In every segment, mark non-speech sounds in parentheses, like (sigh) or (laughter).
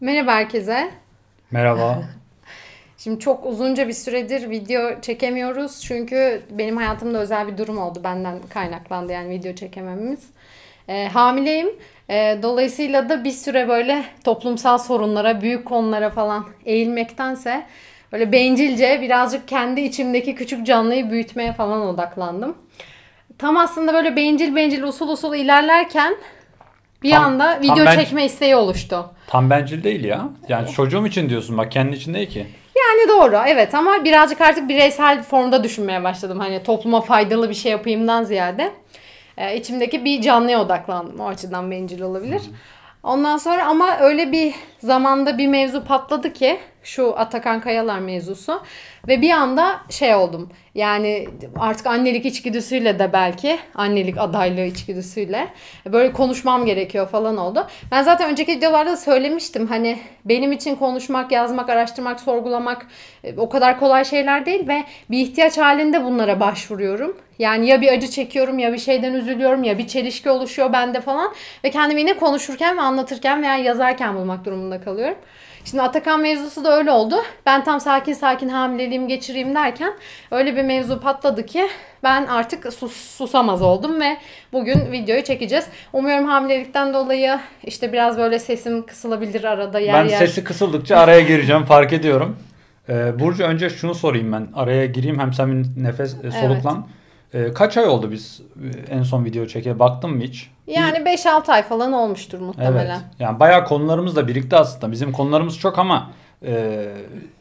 Merhaba herkese. Merhaba. (laughs) Şimdi çok uzunca bir süredir video çekemiyoruz. Çünkü benim hayatımda özel bir durum oldu. Benden kaynaklandı yani video çekemememiz. Ee, hamileyim. Ee, dolayısıyla da bir süre böyle toplumsal sorunlara, büyük konulara falan eğilmektense böyle bencilce birazcık kendi içimdeki küçük canlıyı büyütmeye falan odaklandım. Tam aslında böyle bencil bencil usul usul ilerlerken bir Tam- anda tam video ben- çekme isteği oluştu. Tam bencil değil ya. Yani çocuğum için diyorsun bak kendi için değil ki. Yani doğru evet ama birazcık artık bireysel formda düşünmeye başladım. Hani topluma faydalı bir şey yapayımdan ziyade e, içimdeki bir canlıya odaklandım. O açıdan bencil olabilir. Ondan sonra ama öyle bir zamanda bir mevzu patladı ki şu Atakan Kayalar mevzusu ve bir anda şey oldum. Yani artık annelik içgüdüsüyle de belki annelik adaylığı içgüdüsüyle böyle konuşmam gerekiyor falan oldu. Ben zaten önceki videolarda da söylemiştim hani benim için konuşmak, yazmak, araştırmak, sorgulamak e, o kadar kolay şeyler değil ve bir ihtiyaç halinde bunlara başvuruyorum. Yani ya bir acı çekiyorum ya bir şeyden üzülüyorum ya bir çelişki oluşuyor bende falan ve kendimi yine konuşurken ve anlatırken veya yazarken bulmak durumunda kalıyorum. Şimdi Atakan mevzusu da öyle oldu. Ben tam sakin sakin hamileliğimi geçireyim derken öyle bir mevzu patladı ki ben artık sus, susamaz oldum ve bugün videoyu çekeceğiz. Umuyorum hamilelikten dolayı işte biraz böyle sesim kısılabilir arada yer ben yer. sesi kısıldıkça araya gireceğim fark ediyorum. Ee, Burcu önce şunu sorayım ben. Araya gireyim hem sen nefes e, soluklan. Ee, kaç ay oldu biz e, en son video çeke? Baktın mı hiç? Yani 5-6 ay falan olmuştur Evet. muhtemelen. Yani bayağı konularımız da birikti aslında. Bizim konularımız çok ama e,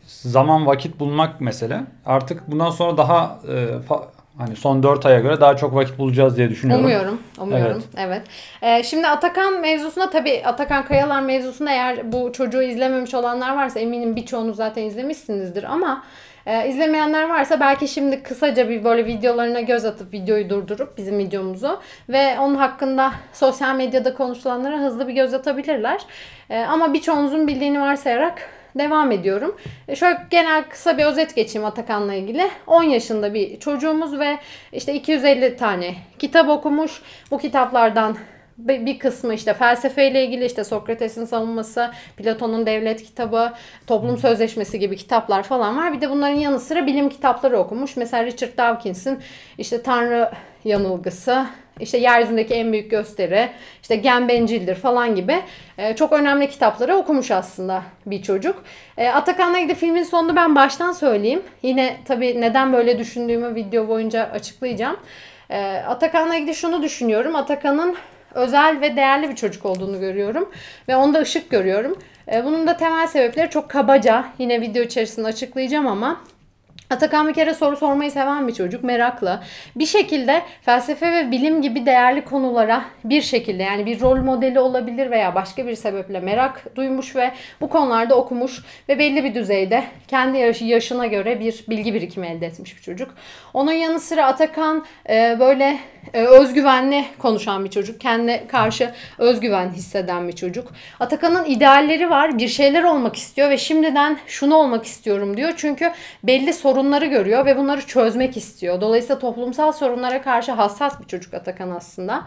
zaman vakit bulmak mesele. Artık bundan sonra daha e, fa- hani son 4 aya göre daha çok vakit bulacağız diye düşünüyorum. Umuyorum. Umuyorum. Evet. Ee, şimdi Atakan mevzusunda tabii Atakan Kayalar mevzusunda eğer bu çocuğu izlememiş olanlar varsa eminim birçoğunuz zaten izlemişsinizdir ama e, izlemeyenler varsa belki şimdi kısaca bir böyle videolarına göz atıp videoyu durdurup bizim videomuzu ve onun hakkında sosyal medyada konuşulanlara hızlı bir göz atabilirler. E, ama birçoğunuzun bildiğini varsayarak devam ediyorum. E, Şöyle genel kısa bir özet geçeyim Atakan'la ilgili. 10 yaşında bir çocuğumuz ve işte 250 tane kitap okumuş. Bu kitaplardan bir kısmı işte felsefeyle ilgili işte Sokrates'in savunması, Platon'un devlet kitabı, toplum sözleşmesi gibi kitaplar falan var. Bir de bunların yanı sıra bilim kitapları okumuş. Mesela Richard Dawkins'in işte Tanrı yanılgısı, işte yeryüzündeki en büyük gösteri, işte gen bencildir falan gibi e, çok önemli kitapları okumuş aslında bir çocuk. E, Atakan'la ilgili filmin sonunu ben baştan söyleyeyim. Yine tabii neden böyle düşündüğümü video boyunca açıklayacağım. E, Atakan'la ilgili şunu düşünüyorum. Atakan'ın özel ve değerli bir çocuk olduğunu görüyorum. Ve onda ışık görüyorum. E, bunun da temel sebepleri çok kabaca yine video içerisinde açıklayacağım ama Atakan bir kere soru sormayı seven bir çocuk, meraklı. Bir şekilde felsefe ve bilim gibi değerli konulara bir şekilde yani bir rol modeli olabilir veya başka bir sebeple merak duymuş ve bu konularda okumuş ve belli bir düzeyde kendi yaşı- yaşına göre bir bilgi birikimi elde etmiş bir çocuk. Onun yanı sıra Atakan e, böyle e, özgüvenli konuşan bir çocuk. Kendine karşı özgüven hisseden bir çocuk. Atakan'ın idealleri var. Bir şeyler olmak istiyor ve şimdiden şunu olmak istiyorum diyor. Çünkü belli sorunları görüyor ve bunları çözmek istiyor. Dolayısıyla toplumsal sorunlara karşı hassas bir çocuk Atakan aslında.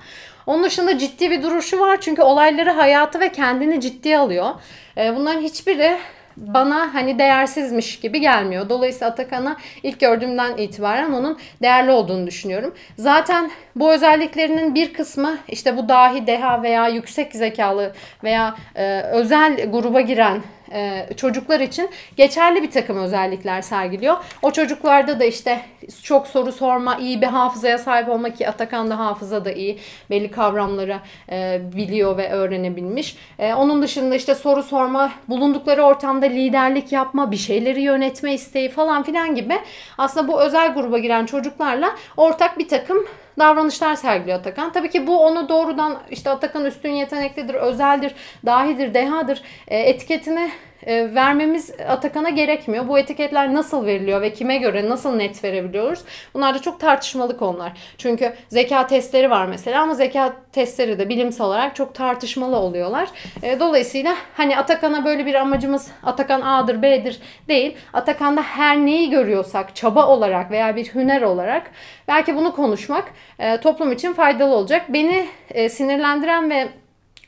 Onun dışında ciddi bir duruşu var. Çünkü olayları, hayatı ve kendini ciddiye alıyor. E, bunların hiçbiri bana hani değersizmiş gibi gelmiyor. Dolayısıyla Atakan'ı ilk gördüğümden itibaren onun değerli olduğunu düşünüyorum. Zaten bu özelliklerinin bir kısmı işte bu dahi, deha veya yüksek zekalı veya e, özel gruba giren e, çocuklar için geçerli bir takım özellikler sergiliyor. O çocuklarda da işte çok soru sorma, iyi bir hafızaya sahip olmak ki Atakan da hafıza da iyi. Belli kavramları e, biliyor ve öğrenebilmiş. E, onun dışında işte soru sorma, bulundukları ortamda liderlik yapma, bir şeyleri yönetme isteği falan filan gibi aslında bu özel gruba giren çocuklarla ortak bir takım davranışlar sergiliyor Atakan. Tabii ki bu onu doğrudan işte Atakan üstün yeteneklidir, özeldir, dahidir, dehadır e, etiketini e, vermemiz Atakan'a gerekmiyor. Bu etiketler nasıl veriliyor ve kime göre nasıl net verebiliyoruz? Bunlar da çok tartışmalı konular. Çünkü zeka testleri var mesela ama zeka testleri de bilimsel olarak çok tartışmalı oluyorlar. E, dolayısıyla hani Atakan'a böyle bir amacımız Atakan A'dır B'dir değil. Atakan'da her neyi görüyorsak çaba olarak veya bir hüner olarak belki bunu konuşmak e, toplum için faydalı olacak. Beni e, sinirlendiren ve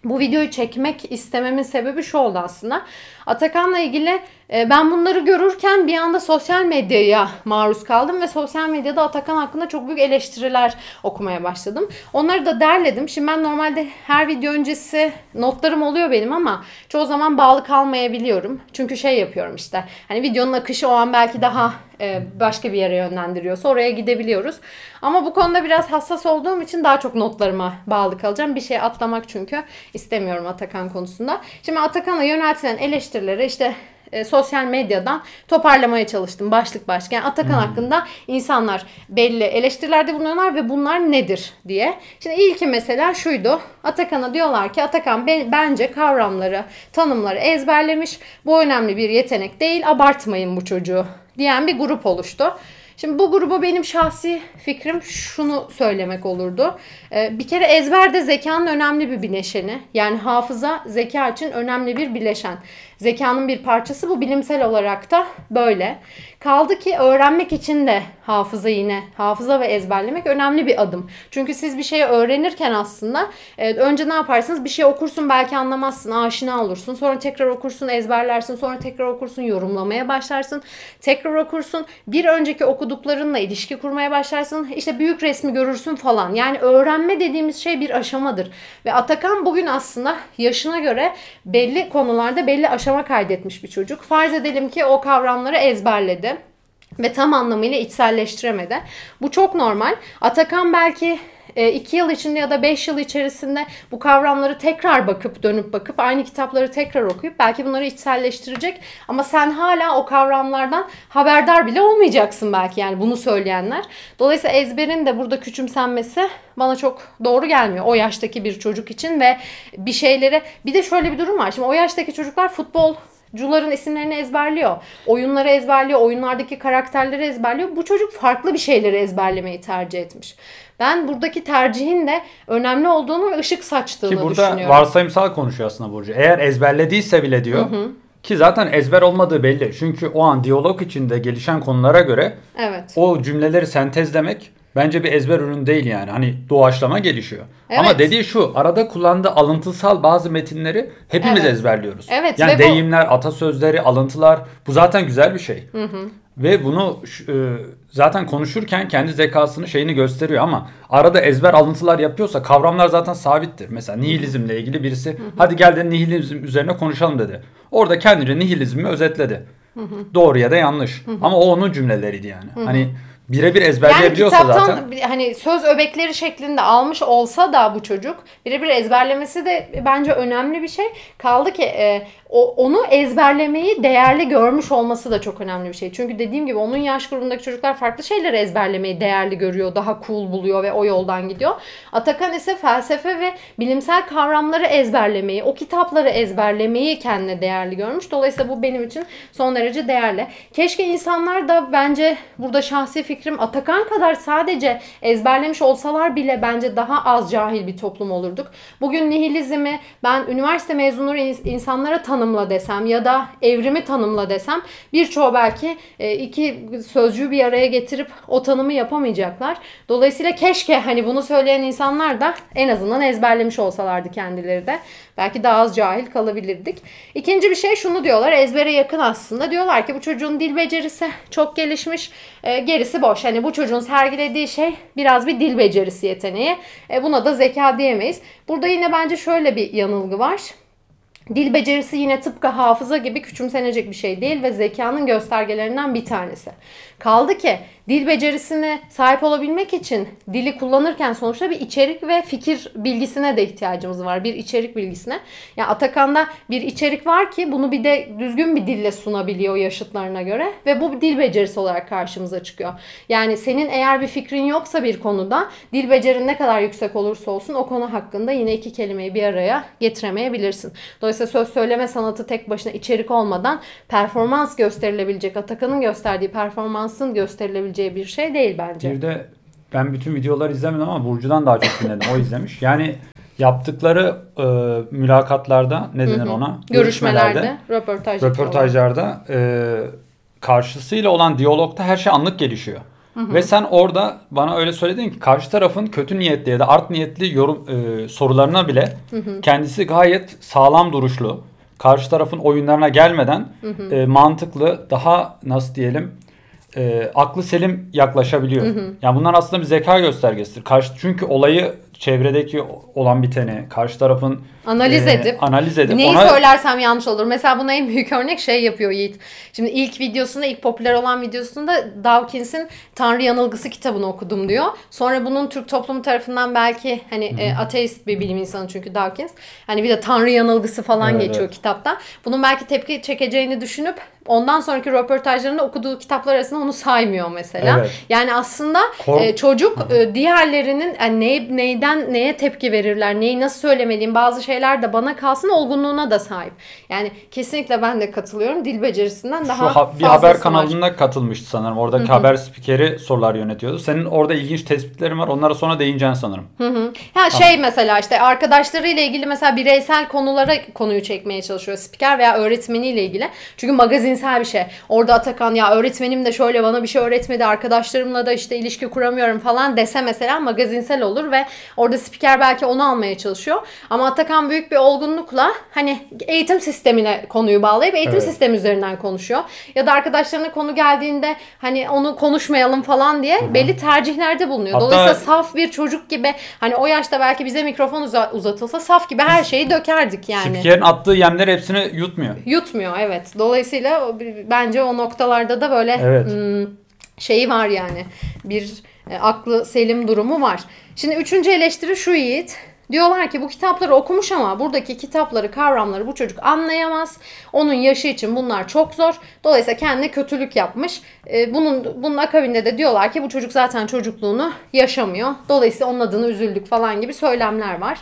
bu videoyu çekmek istememin sebebi şu oldu aslında. Atakan'la ilgili ben bunları görürken bir anda sosyal medyaya maruz kaldım ve sosyal medyada Atakan hakkında çok büyük eleştiriler okumaya başladım. Onları da derledim. Şimdi ben normalde her video öncesi notlarım oluyor benim ama çoğu zaman bağlı kalmayabiliyorum. Çünkü şey yapıyorum işte. Hani videonun akışı o an belki daha e, başka bir yere yönlendiriyorsa oraya gidebiliyoruz. Ama bu konuda biraz hassas olduğum için daha çok notlarıma bağlı kalacağım. Bir şey atlamak çünkü istemiyorum Atakan konusunda. Şimdi Atakan'a yöneltilen eleştirileri işte e, sosyal medyadan toparlamaya çalıştım başlık başlık. Yani Atakan hmm. hakkında insanlar belli eleştirilerde bulunuyorlar ve bunlar nedir diye. Şimdi ilki mesela şuydu. Atakan'a diyorlar ki Atakan bence kavramları, tanımları ezberlemiş. Bu önemli bir yetenek değil. Abartmayın bu çocuğu diyen bir grup oluştu. Şimdi bu gruba benim şahsi fikrim şunu söylemek olurdu. Ee, bir kere ezber de zekanın önemli bir bileşeni. Yani hafıza zeka için önemli bir bileşen. Zekanın bir parçası bu bilimsel olarak da böyle. Kaldı ki öğrenmek için de hafıza yine hafıza ve ezberlemek önemli bir adım. Çünkü siz bir şeyi öğrenirken aslında evet, önce ne yaparsınız? Bir şey okursun belki anlamazsın, aşina olursun. Sonra tekrar okursun, ezberlersin. Sonra tekrar okursun, yorumlamaya başlarsın. Tekrar okursun. Bir önceki okuduklarınla ilişki kurmaya başlarsın. İşte büyük resmi görürsün falan. Yani öğrenme dediğimiz şey bir aşamadır. Ve Atakan bugün aslında yaşına göre belli konularda belli aşama kaydetmiş bir çocuk. Farz edelim ki o kavramları ezberledi ve tam anlamıyla içselleştiremedi. Bu çok normal. Atakan belki 2 e, yıl içinde ya da 5 yıl içerisinde bu kavramları tekrar bakıp dönüp bakıp aynı kitapları tekrar okuyup belki bunları içselleştirecek ama sen hala o kavramlardan haberdar bile olmayacaksın belki yani bunu söyleyenler. Dolayısıyla ezberin de burada küçümsenmesi bana çok doğru gelmiyor o yaştaki bir çocuk için ve bir şeylere bir de şöyle bir durum var. Şimdi o yaştaki çocuklar futbol Cuların isimlerini ezberliyor. Oyunları ezberliyor. Oyunlardaki karakterleri ezberliyor. Bu çocuk farklı bir şeyleri ezberlemeyi tercih etmiş. Ben buradaki tercihin de önemli olduğunu ve ışık saçtığını. Ki burada düşünüyorum. varsayımsal konuşuyor aslında Burcu. Eğer ezberlediyse bile diyor. Hı hı. Ki zaten ezber olmadığı belli. Çünkü o an diyalog içinde gelişen konulara göre evet. o cümleleri sentezlemek bence bir ezber ürün değil yani. Hani doğaçlama gelişiyor. Evet. Ama dediği şu arada kullandığı alıntısal bazı metinleri hepimiz evet. ezberliyoruz. Evet. Yani deyimler, bu... atasözleri, alıntılar bu zaten güzel bir şey. Hı hı. Ve bunu e, zaten konuşurken kendi zekasını şeyini gösteriyor ama arada ezber alıntılar yapıyorsa kavramlar zaten sabittir. Mesela nihilizmle ilgili birisi hı hı. hadi gel de nihilizm üzerine konuşalım dedi. Orada kendince nihilizmi özetledi. Hı hı. Doğru ya da yanlış. Hı hı. Ama o onun cümleleriydi yani. Hı hı. Hani birebir ezberleyebiliyorsa yani kitaptan, zaten. hani söz öbekleri şeklinde almış olsa da bu çocuk birebir ezberlemesi de bence önemli bir şey. Kaldı ki e, o, onu ezberlemeyi değerli görmüş olması da çok önemli bir şey. Çünkü dediğim gibi onun yaş grubundaki çocuklar farklı şeyleri ezberlemeyi değerli görüyor, daha cool buluyor ve o yoldan gidiyor. Atakan ise felsefe ve bilimsel kavramları ezberlemeyi, o kitapları ezberlemeyi kendine değerli görmüş. Dolayısıyla bu benim için son derece değerli. Keşke insanlar da bence burada şahsi fikrim Atakan kadar sadece ezberlemiş olsalar bile bence daha az cahil bir toplum olurduk. Bugün nihilizmi ben üniversite mezunu insanlara tanı tanımla desem ya da evrimi tanımla desem birçoğu belki e, iki sözcüğü bir araya getirip o tanımı yapamayacaklar. Dolayısıyla keşke hani bunu söyleyen insanlar da en azından ezberlemiş olsalardı kendileri de. Belki daha az cahil kalabilirdik. İkinci bir şey şunu diyorlar ezbere yakın aslında. Diyorlar ki bu çocuğun dil becerisi çok gelişmiş. E, boş. Hani bu çocuğun sergilediği şey biraz bir dil becerisi yeteneği. E, buna da zeka diyemeyiz. Burada yine bence şöyle bir yanılgı var. Dil becerisi yine tıpkı hafıza gibi küçümsenecek bir şey değil ve zekanın göstergelerinden bir tanesi. Kaldı ki dil becerisine sahip olabilmek için dili kullanırken sonuçta bir içerik ve fikir bilgisine de ihtiyacımız var. Bir içerik bilgisine. Yani Atakan'da bir içerik var ki bunu bir de düzgün bir dille sunabiliyor yaşıtlarına göre ve bu dil becerisi olarak karşımıza çıkıyor. Yani senin eğer bir fikrin yoksa bir konuda dil becerin ne kadar yüksek olursa olsun o konu hakkında yine iki kelimeyi bir araya getiremeyebilirsin. Dolayısıyla söz söyleme sanatı tek başına içerik olmadan performans gösterilebilecek Atakan'ın gösterdiği performansın gösterilebileceği bir şey değil bence. Bir de ben bütün videoları izlemedim ama Burcu'dan daha çok dinledim. O izlemiş. Yani yaptıkları e, mülakatlarda ne denir ona? Görüşmelerde, röportaj röportajlarda e, karşısıyla olan diyalogta her şey anlık gelişiyor. Ve sen orada bana öyle söyledin ki karşı tarafın kötü niyetli ya da art niyetli yorum e, sorularına bile kendisi gayet sağlam duruşlu. Karşı tarafın oyunlarına gelmeden e, mantıklı, daha nasıl diyelim e, aklı selim yaklaşabiliyor. Yani bunlar aslında bir zeka göstergesidir. Karşı çünkü olayı çevredeki olan biteni, karşı tarafın Analiz e, edip analiz edip Neyi ona söylersem yanlış olur. Mesela buna en büyük örnek şey yapıyor Yiğit. Şimdi ilk videosunda, ilk popüler olan videosunda Dawkins'in Tanrı Yanılgısı kitabını okudum diyor. Sonra bunun Türk toplumu tarafından belki hani e, ateist bir bilim insanı çünkü Dawkins. Hani bir de Tanrı Yanılgısı falan Evet, geçiyor evet. kitapta. Bunun belki tepki çekeceğini düşünüp ondan sonraki röportajlarında okuduğu kitaplar arasında onu saymıyor mesela. Evet. Yani aslında Kork- e, çocuk e, diğerlerinin yani ne, neyden neye tepki verirler, neyi nasıl söylemeliyim bazı şeyler de bana kalsın olgunluğuna da sahip. Yani kesinlikle ben de katılıyorum. Dil becerisinden daha Şu ha- bir haber var. kanalına katılmıştı sanırım. Oradaki haber spikeri sorular yönetiyordu. Senin orada ilginç tespitlerin var. Onlara sonra değineceksin sanırım. Ha şey mesela işte arkadaşlarıyla ilgili mesela bireysel konulara konuyu çekmeye çalışıyor spiker veya öğretmeniyle ilgili. Çünkü magazinsel bir şey. Orada Atakan ya öğretmenim de şöyle bana bir şey öğretmedi. Arkadaşlarımla da işte ilişki kuramıyorum falan dese mesela magazinsel olur ve orada spiker belki onu almaya çalışıyor. Ama Atakan büyük bir olgunlukla hani eğitim sistemine konuyu bağlayıp eğitim Evet. sistemi üzerinden konuşuyor. Ya da arkadaşlarına konu geldiğinde hani onu konuşmayalım falan diye belli tercihlerde bulunuyor. Hatta- Dolayısıyla saf bir çocuk gibi hani o yaşta belki bize mikrofon uza- uzatılsa saf gibi her şeyi dökerdik yani. Spikerin attığı yemler hepsini yutmuyor. Yutmuyor evet. Dolayısıyla bence o noktalarda da böyle Evet. hmm, şeyi var yani. Bir e, aklı selim durumu var. Şimdi üçüncü eleştiri şu Yiğit. Diyorlar ki bu kitapları okumuş ama buradaki kitapları, kavramları bu çocuk anlayamaz. Onun yaşı için bunlar çok zor. Dolayısıyla kendine kötülük yapmış. E, bunun bunun akabinde de diyorlar ki bu çocuk zaten çocukluğunu yaşamıyor. Dolayısıyla onun adına üzüldük falan gibi söylemler var.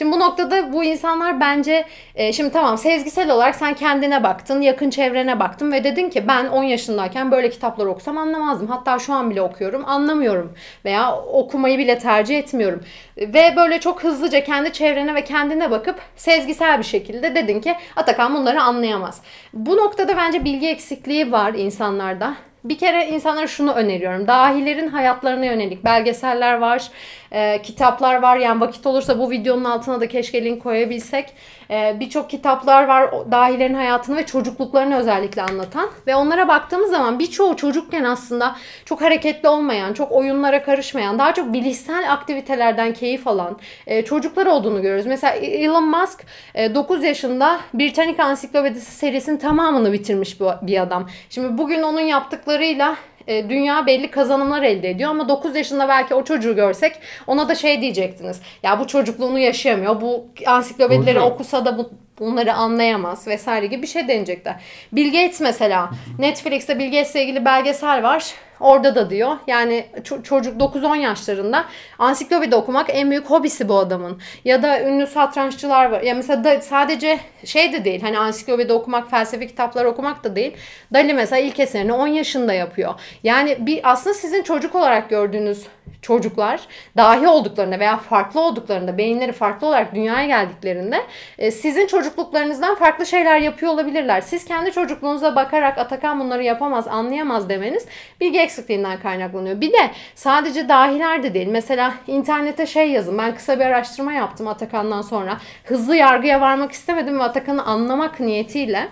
Şimdi bu noktada bu insanlar bence e, şimdi tamam sezgisel olarak sen kendine baktın, yakın çevrene baktın ve dedin ki ben 10 yaşındayken böyle kitaplar okusam anlamazdım. Hatta şu an bile okuyorum, anlamıyorum veya okumayı bile tercih etmiyorum. Ve böyle çok hızlıca kendi çevrene ve kendine bakıp sezgisel bir şekilde dedin ki Atakan bunları anlayamaz. Bu noktada bence bilgi eksikliği var insanlarda. Bir kere insanlara şunu öneriyorum. Dahilerin hayatlarına yönelik belgeseller var, e, kitaplar var. Yani vakit olursa bu videonun altına da keşke link koyabilsek. E, Birçok kitaplar var dahilerin hayatını ve çocukluklarını özellikle anlatan. Ve onlara baktığımız zaman birçoğu çocukken aslında çok hareketli olmayan, çok oyunlara karışmayan, daha çok bilişsel aktivitelerden keyif alan e, çocuklar olduğunu görüyoruz. Mesela Elon Musk e, 9 yaşında Britannica Ansiklopedisi serisinin tamamını bitirmiş bir adam. Şimdi bugün onun yaptıklarıyla e, dünya belli kazanımlar elde ediyor ama 9 yaşında belki o çocuğu görsek ona da şey diyecektiniz. Ya bu çocukluğunu yaşayamıyor. Bu ansiklopedileri Doğru. okusa da bu bunları anlayamaz vesaire gibi bir şey deneyecekler. Bill Gates mesela Netflix'te Bill Gates'le ilgili belgesel var. Orada da diyor yani ço- çocuk 9-10 yaşlarında ansiklopedi okumak en büyük hobisi bu adamın. Ya da ünlü satranççılar var. Ya mesela da sadece şey de değil hani ansiklopedi okumak, felsefe kitapları okumak da değil. Dali mesela ilk eserini 10 yaşında yapıyor. Yani bir aslında sizin çocuk olarak gördüğünüz çocuklar dahi olduklarında veya farklı olduklarında, beyinleri farklı olarak dünyaya geldiklerinde e, sizin çocukluklarınızdan farklı şeyler yapıyor olabilirler. Siz kendi çocukluğunuza bakarak Atakan bunları yapamaz, anlayamaz demeniz bilgi eksikliğinden kaynaklanıyor. Bir de sadece dahiler de değil. Mesela internete şey yazın. Ben kısa bir araştırma yaptım Atakan'dan sonra. Hızlı yargıya varmak istemedim ve Atakan'ı anlamak niyetiyle.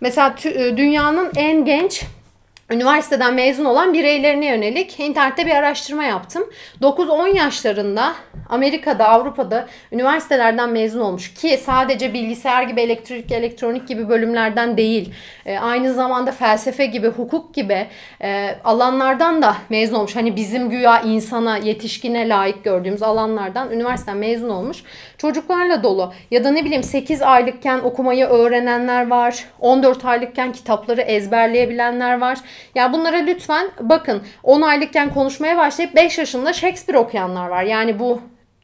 Mesela e, dünyanın en genç üniversiteden mezun olan bireylerine yönelik internette bir araştırma yaptım. 9-10 yaşlarında Amerika'da, Avrupa'da üniversitelerden mezun olmuş ki sadece bilgisayar gibi, elektrik, elektronik gibi bölümlerden değil, e, aynı zamanda felsefe gibi, hukuk gibi e, alanlardan da mezun olmuş. Hani bizim güya insana, yetişkine layık gördüğümüz alanlardan üniversiteden mezun olmuş. Çocuklarla dolu ya da ne bileyim 8 aylıkken okumayı öğrenenler var. 14 aylıkken kitapları ezberleyebilenler var. Ya bunlara lütfen bakın 10 aylıkken konuşmaya başlayıp 5 yaşında Shakespeare okuyanlar var. Yani bu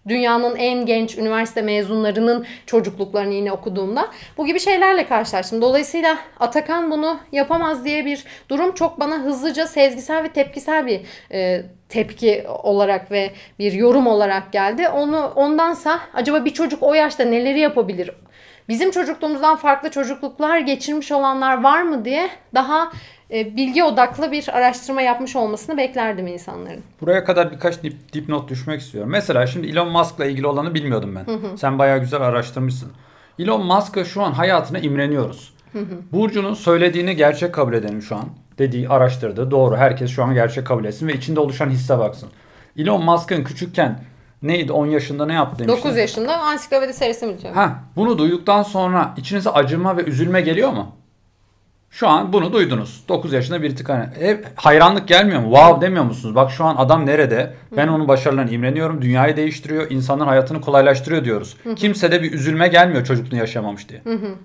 dünyanın en genç üniversite mezunlarının çocukluklarını yine okuduğumda bu gibi şeylerle karşılaştım. Dolayısıyla Atakan bunu yapamaz diye bir durum çok bana hızlıca sezgisel ve tepkisel bir e, tepki olarak ve bir yorum olarak geldi. Onu ondansa acaba bir çocuk o yaşta neleri yapabilir? Bizim çocukluğumuzdan farklı çocukluklar geçirmiş olanlar var mı diye daha bilgi odaklı bir araştırma yapmış olmasını beklerdim insanların. Buraya kadar birkaç dip, dipnot düşmek istiyorum. Mesela şimdi Elon Musk'la ilgili olanı bilmiyordum ben. Hı hı. Sen bayağı güzel araştırmışsın. Elon Musk'a şu an hayatına imreniyoruz. Hı hı. Burcu'nun söylediğini gerçek kabul edelim şu an. Dediği araştırdı. Doğru. Herkes şu an gerçek kabul etsin ve içinde oluşan hisse baksın. Elon Musk'ın küçükken neydi 10 yaşında ne yaptı demiştin? 9 yaşında ansiklopedi serisi mi diyor? Ha, bunu duyduktan sonra içinize acıma ve üzülme geliyor mu? Şu an bunu duydunuz. 9 yaşında bir tık hani. Hep hayranlık gelmiyor mu? Wow demiyor musunuz? Bak şu an adam nerede? Ben onun başarılarına imreniyorum. Dünyayı değiştiriyor. insanların hayatını kolaylaştırıyor diyoruz. Kimse de bir üzülme gelmiyor çocukluğunu yaşamamış diye.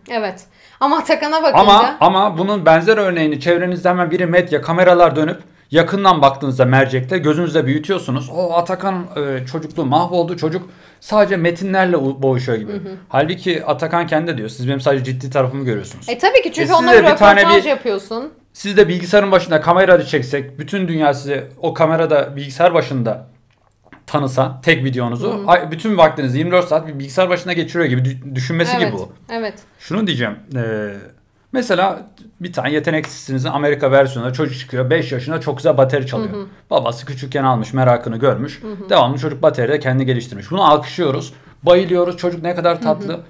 Evet. Ama Atakan'a bakınca... Ama ama bunun benzer örneğini çevrenizde hemen biri medya kameralar dönüp yakından baktığınızda mercekte gözünüzde büyütüyorsunuz. O Atakan e, çocukluğu mahvoldu. Çocuk sadece metinlerle boğuşuyor gibi. Hı hı. Halbuki Atakan kendi de diyor. Siz benim sadece ciddi tarafımı görüyorsunuz. E tabii ki çünkü e onlara röportaj bir, yapıyorsun. Siz de bilgisayarın başında kamerayı çeksek bütün dünya sizi o kamerada bilgisayar başında tanısa tek videonuzu hı bütün vaktinizi 24 saat bir bilgisayar başında geçiriyor gibi düşünmesi evet, gibi bu. Evet. Şunu diyeceğim. E, mesela bir tane yeteneksizsinizin Amerika versiyonunda çocuk çıkıyor 5 yaşında çok güzel bateri çalıyor. Hı hı. Babası küçükken almış merakını görmüş. Hı hı. Devamlı çocuk bateride kendi geliştirmiş. Bunu alkışlıyoruz. Bayılıyoruz. Çocuk ne kadar tatlı. Hı hı.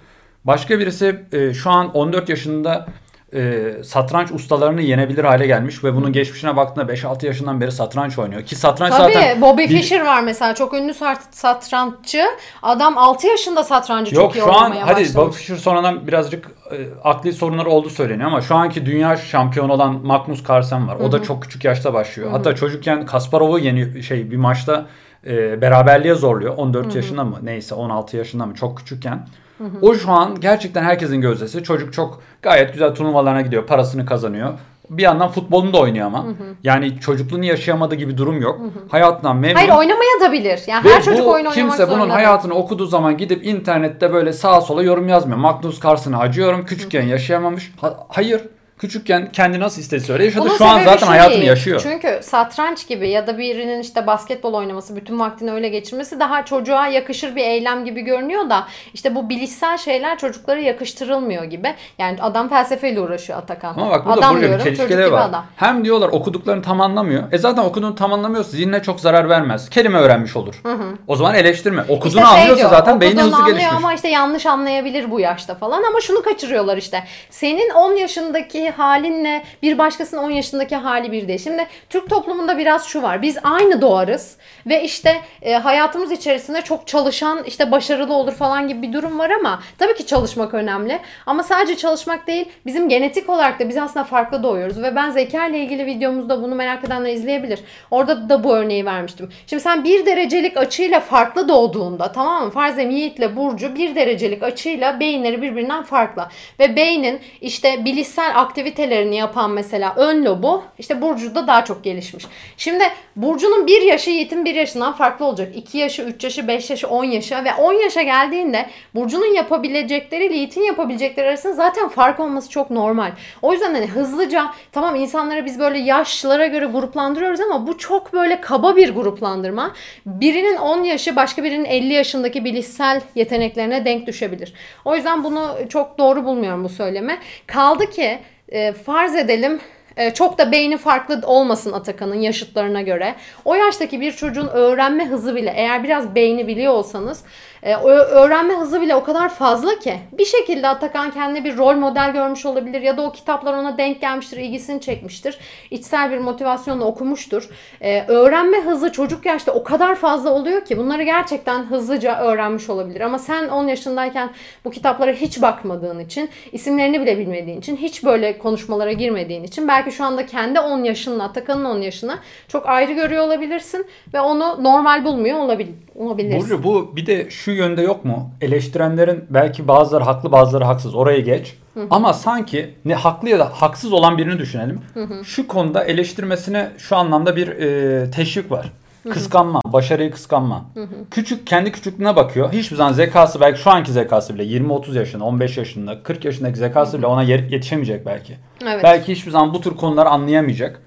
Başka birisi e, şu an 14 yaşında e, satranç ustalarını yenebilir hale gelmiş ve bunun geçmişine baktığında 5-6 yaşından beri satranç oynuyor. Ki satranç Tabii, zaten... Bobby bir... Fischer var mesela çok ünlü satranççı. Adam 6 yaşında satrancı Yok, çok iyi oynamaya başlamış. Yok şu an hadi Bobby Fischer sonradan birazcık e, akli sorunları olduğu söyleniyor ama şu anki dünya şampiyonu olan Magnus Carlsen var. O Hı-hı. da çok küçük yaşta başlıyor. Hı-hı. Hatta çocukken Kasparov'u yeni şey bir maçta e, beraberliğe zorluyor. 14 Hı-hı. yaşında mı neyse 16 yaşında mı çok küçükken. Hı hı. O şu an gerçekten herkesin gözdesi. Çocuk çok gayet güzel turnuvalarına gidiyor. Parasını kazanıyor. Bir yandan futbolunu da oynuyor ama. Hı hı. Yani çocukluğunu yaşayamadığı gibi durum yok. Hı hı. Hayatından memnun. Hayır oynamaya da bilir. Yani Ve her çocuk oyun oynamak kimse bunun hayatını okuduğu zaman gidip internette böyle sağa sola yorum yazmıyor. Magnus Carlsen'a acıyorum. Küçükken yaşayamamış. Ha, hayır. Küçükken kendi nasıl istediyse öyle yaşadı. Onun Şu an zaten hayatını değil. yaşıyor. Çünkü satranç gibi ya da birinin işte basketbol oynaması, bütün vaktini öyle geçirmesi daha çocuğa yakışır bir eylem gibi görünüyor da işte bu bilişsel şeyler çocuklara yakıştırılmıyor gibi. Yani adam felsefeyle uğraşıyor Atakan. Ama bak burada adam burada diyorum, bir çelişkileri var. Adam. Hem diyorlar okuduklarını tam anlamıyor. E zaten okuduğunu tam anlamıyorsa zihnine çok zarar vermez. Kelime öğrenmiş olur. Hı hı. O zaman eleştirme. Okuduğunu işte şey anlıyorsa diyor, zaten beyni hızlı gelişmiş. ama işte yanlış anlayabilir bu yaşta falan ama şunu kaçırıyorlar işte. Senin 10 yaşındaki halinle bir başkasının 10 yaşındaki hali bir değil. Şimdi Türk toplumunda biraz şu var. Biz aynı doğarız ve işte e, hayatımız içerisinde çok çalışan işte başarılı olur falan gibi bir durum var ama tabii ki çalışmak önemli. Ama sadece çalışmak değil bizim genetik olarak da biz aslında farklı doğuyoruz ve ben zeka ile ilgili videomuzda bunu merak edenler izleyebilir. Orada da bu örneği vermiştim. Şimdi sen bir derecelik açıyla farklı doğduğunda tamam mı? Farzem Yiğit'le Burcu bir derecelik açıyla beyinleri birbirinden farklı. Ve beynin işte bilişsel aktivitelerini yapan mesela ön lobu işte Burcu'da daha çok gelişmiş. Şimdi Burcu'nun bir yaşı Yiğit'in bir yaşından farklı olacak. 2 yaşı, 3 yaşı, 5 yaşı, 10 yaşa ve 10 yaşa geldiğinde Burcu'nun yapabilecekleri ile Yiğit'in yapabilecekleri arasında zaten fark olması çok normal. O yüzden hani hızlıca tamam insanlara biz böyle yaşlara göre gruplandırıyoruz ama bu çok böyle kaba bir gruplandırma. Birinin 10 yaşı başka birinin 50 yaşındaki bilişsel yeteneklerine denk düşebilir. O yüzden bunu çok doğru bulmuyorum bu söyleme. Kaldı ki e, farz edelim e, çok da beyni farklı olmasın Atakan'ın yaşıtlarına göre. O yaştaki bir çocuğun öğrenme hızı bile eğer biraz beyni biliyor olsanız e, öğrenme hızı bile o kadar fazla ki bir şekilde Atakan kendine bir rol model görmüş olabilir ya da o kitaplar ona denk gelmiştir, ilgisini çekmiştir. İçsel bir motivasyonla okumuştur. E, öğrenme hızı çocuk yaşta o kadar fazla oluyor ki bunları gerçekten hızlıca öğrenmiş olabilir. Ama sen 10 yaşındayken bu kitaplara hiç bakmadığın için, isimlerini bile bilmediğin için, hiç böyle konuşmalara girmediğin için belki şu anda kendi 10 yaşınla, Atakan'ın 10 yaşına çok ayrı görüyor olabilirsin ve onu normal bulmuyor olabilir, olabilirsin. Burcu bu bir de şu yönde yok mu? Eleştirenlerin belki bazıları haklı bazıları haksız. Orayı geç. Hı. Ama sanki ne haklı ya da haksız olan birini düşünelim. Hı hı. Şu konuda eleştirmesine şu anlamda bir e, teşvik var. Kıskanma, başarıyı kıskanma. Küçük kendi küçüklüğüne bakıyor. Hiçbir zaman zekası belki şu anki zekası bile 20-30 yaşında, 15 yaşında, 40 yaşındaki zekası bile ona yetişemeyecek belki. Evet. Belki hiçbir zaman bu tür konuları anlayamayacak.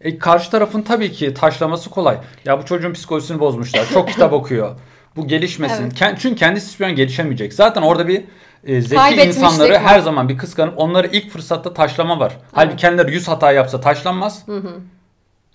E, karşı tarafın tabii ki taşlaması kolay. Ya bu çocuğun psikolojisini bozmuşlar. Çok (laughs) kitap okuyor. Bu gelişmesin. Evet. Çünkü kendisi hiçbir an gelişemeyecek. Zaten orada bir e, zeki insanları var. her zaman bir kıskanıp onları ilk fırsatta taşlama var. Halbuki kendileri 100 hata yapsa taşlanmaz.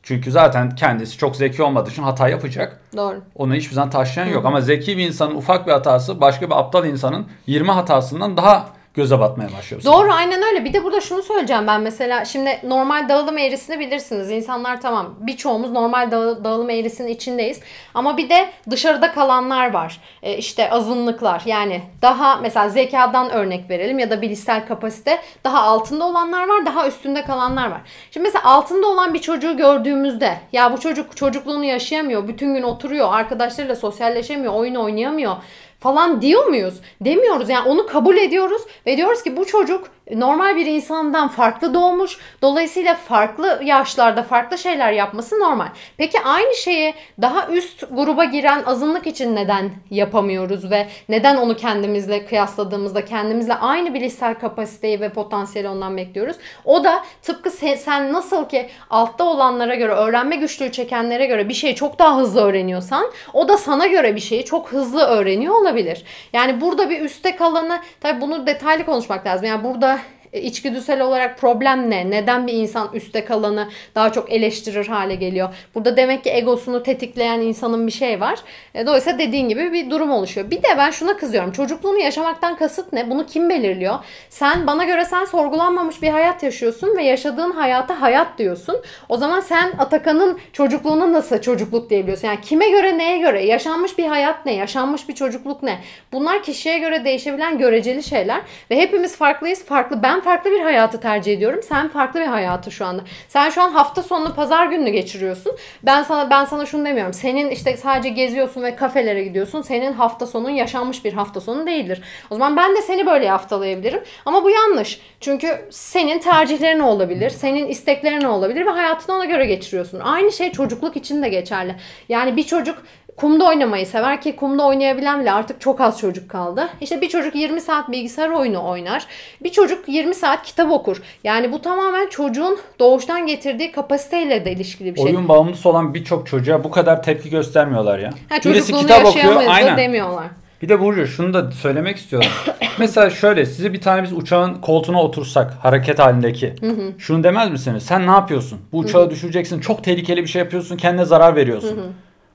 Çünkü zaten kendisi çok zeki olmadığı için hata yapacak. Doğru. Onu hiçbir zaman taşlayan yok. Ama zeki bir insanın ufak bir hatası başka bir aptal insanın 20 hatasından daha göze batmaya başlıyor. Doğru aynen öyle. Bir de burada şunu söyleyeceğim ben mesela. Şimdi normal dağılım eğrisini bilirsiniz. İnsanlar tamam birçoğumuz normal dağı- dağılım eğrisinin içindeyiz. Ama bir de dışarıda kalanlar var. E, işte azınlıklar. Yani daha mesela zekadan örnek verelim ya da bilişsel kapasite daha altında olanlar var. Daha üstünde kalanlar var. Şimdi mesela altında olan bir çocuğu gördüğümüzde ya bu çocuk çocukluğunu yaşayamıyor. Bütün gün oturuyor. Arkadaşlarıyla sosyalleşemiyor. Oyun oynayamıyor falan diyor muyuz? Demiyoruz. Yani onu kabul ediyoruz ve diyoruz ki bu çocuk normal bir insandan farklı doğmuş. Dolayısıyla farklı yaşlarda farklı şeyler yapması normal. Peki aynı şeyi daha üst gruba giren azınlık için neden yapamıyoruz ve neden onu kendimizle kıyasladığımızda kendimizle aynı bilişsel kapasiteyi ve potansiyeli ondan bekliyoruz? O da tıpkı sen, sen nasıl ki altta olanlara göre öğrenme güçlüğü çekenlere göre bir şeyi çok daha hızlı öğreniyorsan o da sana göre bir şeyi çok hızlı öğreniyor olabilir. Yani burada bir üstte kalanı tabii bunu detaylı konuşmak lazım. Yani burada içgüdüsel olarak problem ne? Neden bir insan üstte kalanı daha çok eleştirir hale geliyor? Burada demek ki egosunu tetikleyen insanın bir şey var. E, Dolayısıyla dediğin gibi bir durum oluşuyor. Bir de ben şuna kızıyorum. Çocukluğunu yaşamaktan kasıt ne? Bunu kim belirliyor? Sen bana göre sen sorgulanmamış bir hayat yaşıyorsun ve yaşadığın hayata hayat diyorsun. O zaman sen Atakan'ın çocukluğuna nasıl çocukluk diyebiliyorsun? Yani kime göre neye göre? Yaşanmış bir hayat ne? Yaşanmış bir çocukluk ne? Bunlar kişiye göre değişebilen göreceli şeyler ve hepimiz farklıyız. Farklı ben farklı bir hayatı tercih ediyorum. Sen farklı bir hayatı şu anda. Sen şu an hafta sonunu pazar gününü geçiriyorsun. Ben sana ben sana şunu demiyorum. Senin işte sadece geziyorsun ve kafelere gidiyorsun. Senin hafta sonun yaşanmış bir hafta sonu değildir. O zaman ben de seni böyle haftalayabilirim. Ama bu yanlış. Çünkü senin tercihlerin olabilir. Senin isteklerin olabilir ve hayatını ona göre geçiriyorsun. Aynı şey çocukluk için de geçerli. Yani bir çocuk kumda oynamayı sever ki kumda oynayabilen bile artık çok az çocuk kaldı. İşte bir çocuk 20 saat bilgisayar oyunu oynar. Bir çocuk 20 saat kitap okur. Yani bu tamamen çocuğun doğuştan getirdiği kapasiteyle de ilişkili bir şey. Oyun bağımlısı olan birçok çocuğa bu kadar tepki göstermiyorlar ya. Ha, Birisi kitap okuyor aynen. demiyorlar. Bir de Burcu şunu da söylemek istiyorum. (coughs) Mesela şöyle sizi bir tane biz uçağın koltuğuna otursak hareket halindeki. Şunu demez misiniz? Sen ne yapıyorsun? Bu uçağı düşüreceksin. Çok tehlikeli bir şey yapıyorsun. Kendine zarar veriyorsun.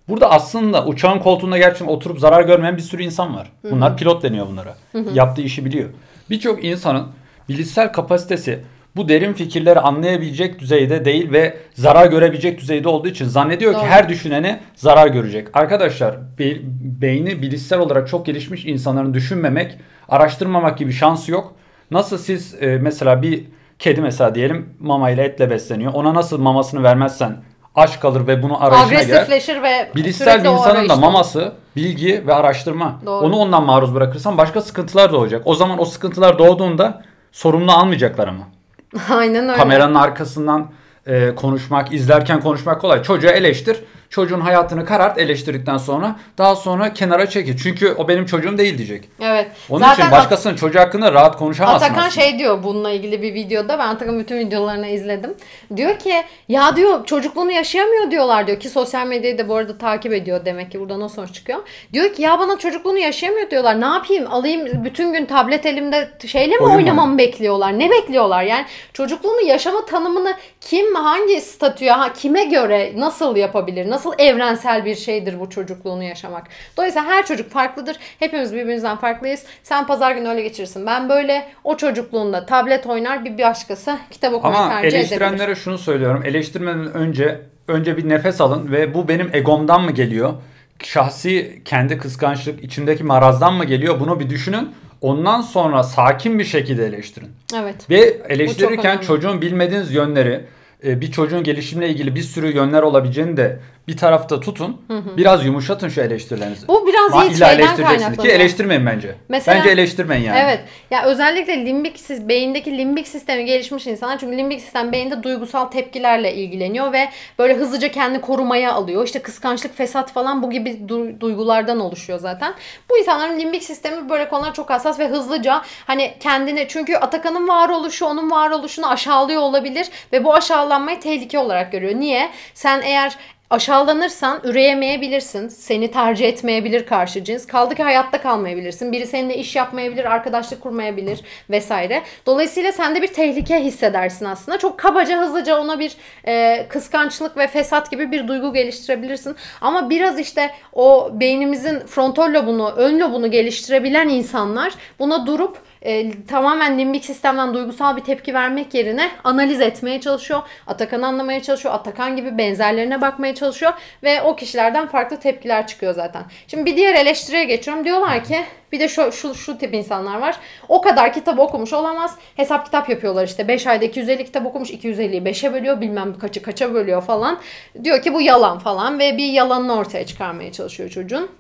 Burada aslında uçağın koltuğunda gerçekten oturup zarar görmeyen bir sürü insan var. Bunlar pilot deniyor bunlara. Yaptığı işi biliyor. Birçok insanın bilişsel kapasitesi bu derin fikirleri anlayabilecek düzeyde değil ve zarar görebilecek düzeyde olduğu için zannediyor ki Doğru. her düşüneni zarar görecek. Arkadaşlar be- beyni bilişsel olarak çok gelişmiş insanların düşünmemek, araştırmamak gibi şansı yok. Nasıl siz e, mesela bir kedi mesela diyelim mamayla etle besleniyor. Ona nasıl mamasını vermezsen aç kalır ve bunu arayışına girer. Agresifleşir ve Bilişsel bir insanın da maması bilgi ve araştırma. Doğru. Onu ondan maruz bırakırsan başka sıkıntılar doğacak. O zaman o sıkıntılar doğduğunda sorumlu almayacaklar ama. (laughs) Aynen öyle. Kameranın arkasından e, konuşmak, izlerken konuşmak kolay. Çocuğa eleştir. Çocuğun hayatını karart eleştirdikten sonra daha sonra kenara çekil. Çünkü o benim çocuğum değil diyecek. Evet. Onun Zaten için başkasının çocuğu hakkında rahat konuşamazsın Atakan aslında. şey diyor bununla ilgili bir videoda. Ben Atakan'ın bütün videolarını izledim. Diyor ki ya diyor çocukluğunu yaşayamıyor diyorlar diyor ki sosyal medyayı da bu arada takip ediyor demek ki buradan o sonuç çıkıyor. Diyor ki ya bana çocukluğunu yaşayamıyor diyorlar. Ne yapayım? Alayım bütün gün tablet elimde şeyle mi Oyun mu? oynamamı bekliyorlar? Ne bekliyorlar? Yani çocukluğunu yaşama tanımını kim hangi statüye ha- kime göre nasıl yapabilir? Nasıl evrensel bir şeydir bu çocukluğunu yaşamak? Dolayısıyla her çocuk farklıdır. Hepimiz birbirimizden farklıyız. Sen pazar günü öyle geçirirsin. Ben böyle o çocukluğunda tablet oynar bir başkası kitap okumayı Ama tercih edebilir. eleştirenlere şunu söylüyorum. Eleştirmeden önce önce bir nefes alın ve bu benim egomdan mı geliyor? Şahsi kendi kıskançlık içimdeki marazdan mı geliyor? Bunu bir düşünün. Ondan sonra sakin bir şekilde eleştirin. Evet. Ve eleştirirken çocuğun bilmediğiniz yönleri, e, bir çocuğun gelişimle ilgili bir sürü yönler olabileceğini de bir tarafta tutun. Biraz yumuşatın şu eleştirilerinizi. Bu biraz iyi illa şeyden eleştireceksiniz ki eleştirmeyin bence. Mesela- bence eleştirmeyin yani. Evet. Ya özellikle limbik sis- beyindeki limbik sistemi gelişmiş insanlar çünkü limbik sistem beyinde duygusal tepkilerle ilgileniyor ve böyle hızlıca kendini korumaya alıyor. İşte kıskançlık, fesat falan bu gibi du- duygulardan oluşuyor zaten. Bu insanların limbik sistemi böyle konular çok hassas ve hızlıca hani kendini çünkü Atakan'ın varoluşu onun varoluşunu aşağılıyor olabilir ve bu aşağılanmayı tehlike olarak görüyor. Niye? Sen eğer aşağılanırsan üreyemeyebilirsin. Seni tercih etmeyebilir karşı cins. Kaldı ki hayatta kalmayabilirsin. Biri seninle iş yapmayabilir, arkadaşlık kurmayabilir vesaire. Dolayısıyla sen de bir tehlike hissedersin aslında. Çok kabaca hızlıca ona bir e, kıskançlık ve fesat gibi bir duygu geliştirebilirsin. Ama biraz işte o beynimizin frontal lobunu, ön lobunu geliştirebilen insanlar buna durup e, tamamen limbik sistemden duygusal bir tepki vermek yerine analiz etmeye çalışıyor. Atakan'ı anlamaya çalışıyor. Atakan gibi benzerlerine bakmaya çalışıyor. Ve o kişilerden farklı tepkiler çıkıyor zaten. Şimdi bir diğer eleştiriye geçiyorum. Diyorlar ki bir de şu, şu, şu tip insanlar var. O kadar kitap okumuş olamaz. Hesap kitap yapıyorlar işte. 5 ayda 250 kitap okumuş. 250'yi 5'e bölüyor. Bilmem kaçı kaça bölüyor falan. Diyor ki bu yalan falan. Ve bir yalanını ortaya çıkarmaya çalışıyor çocuğun.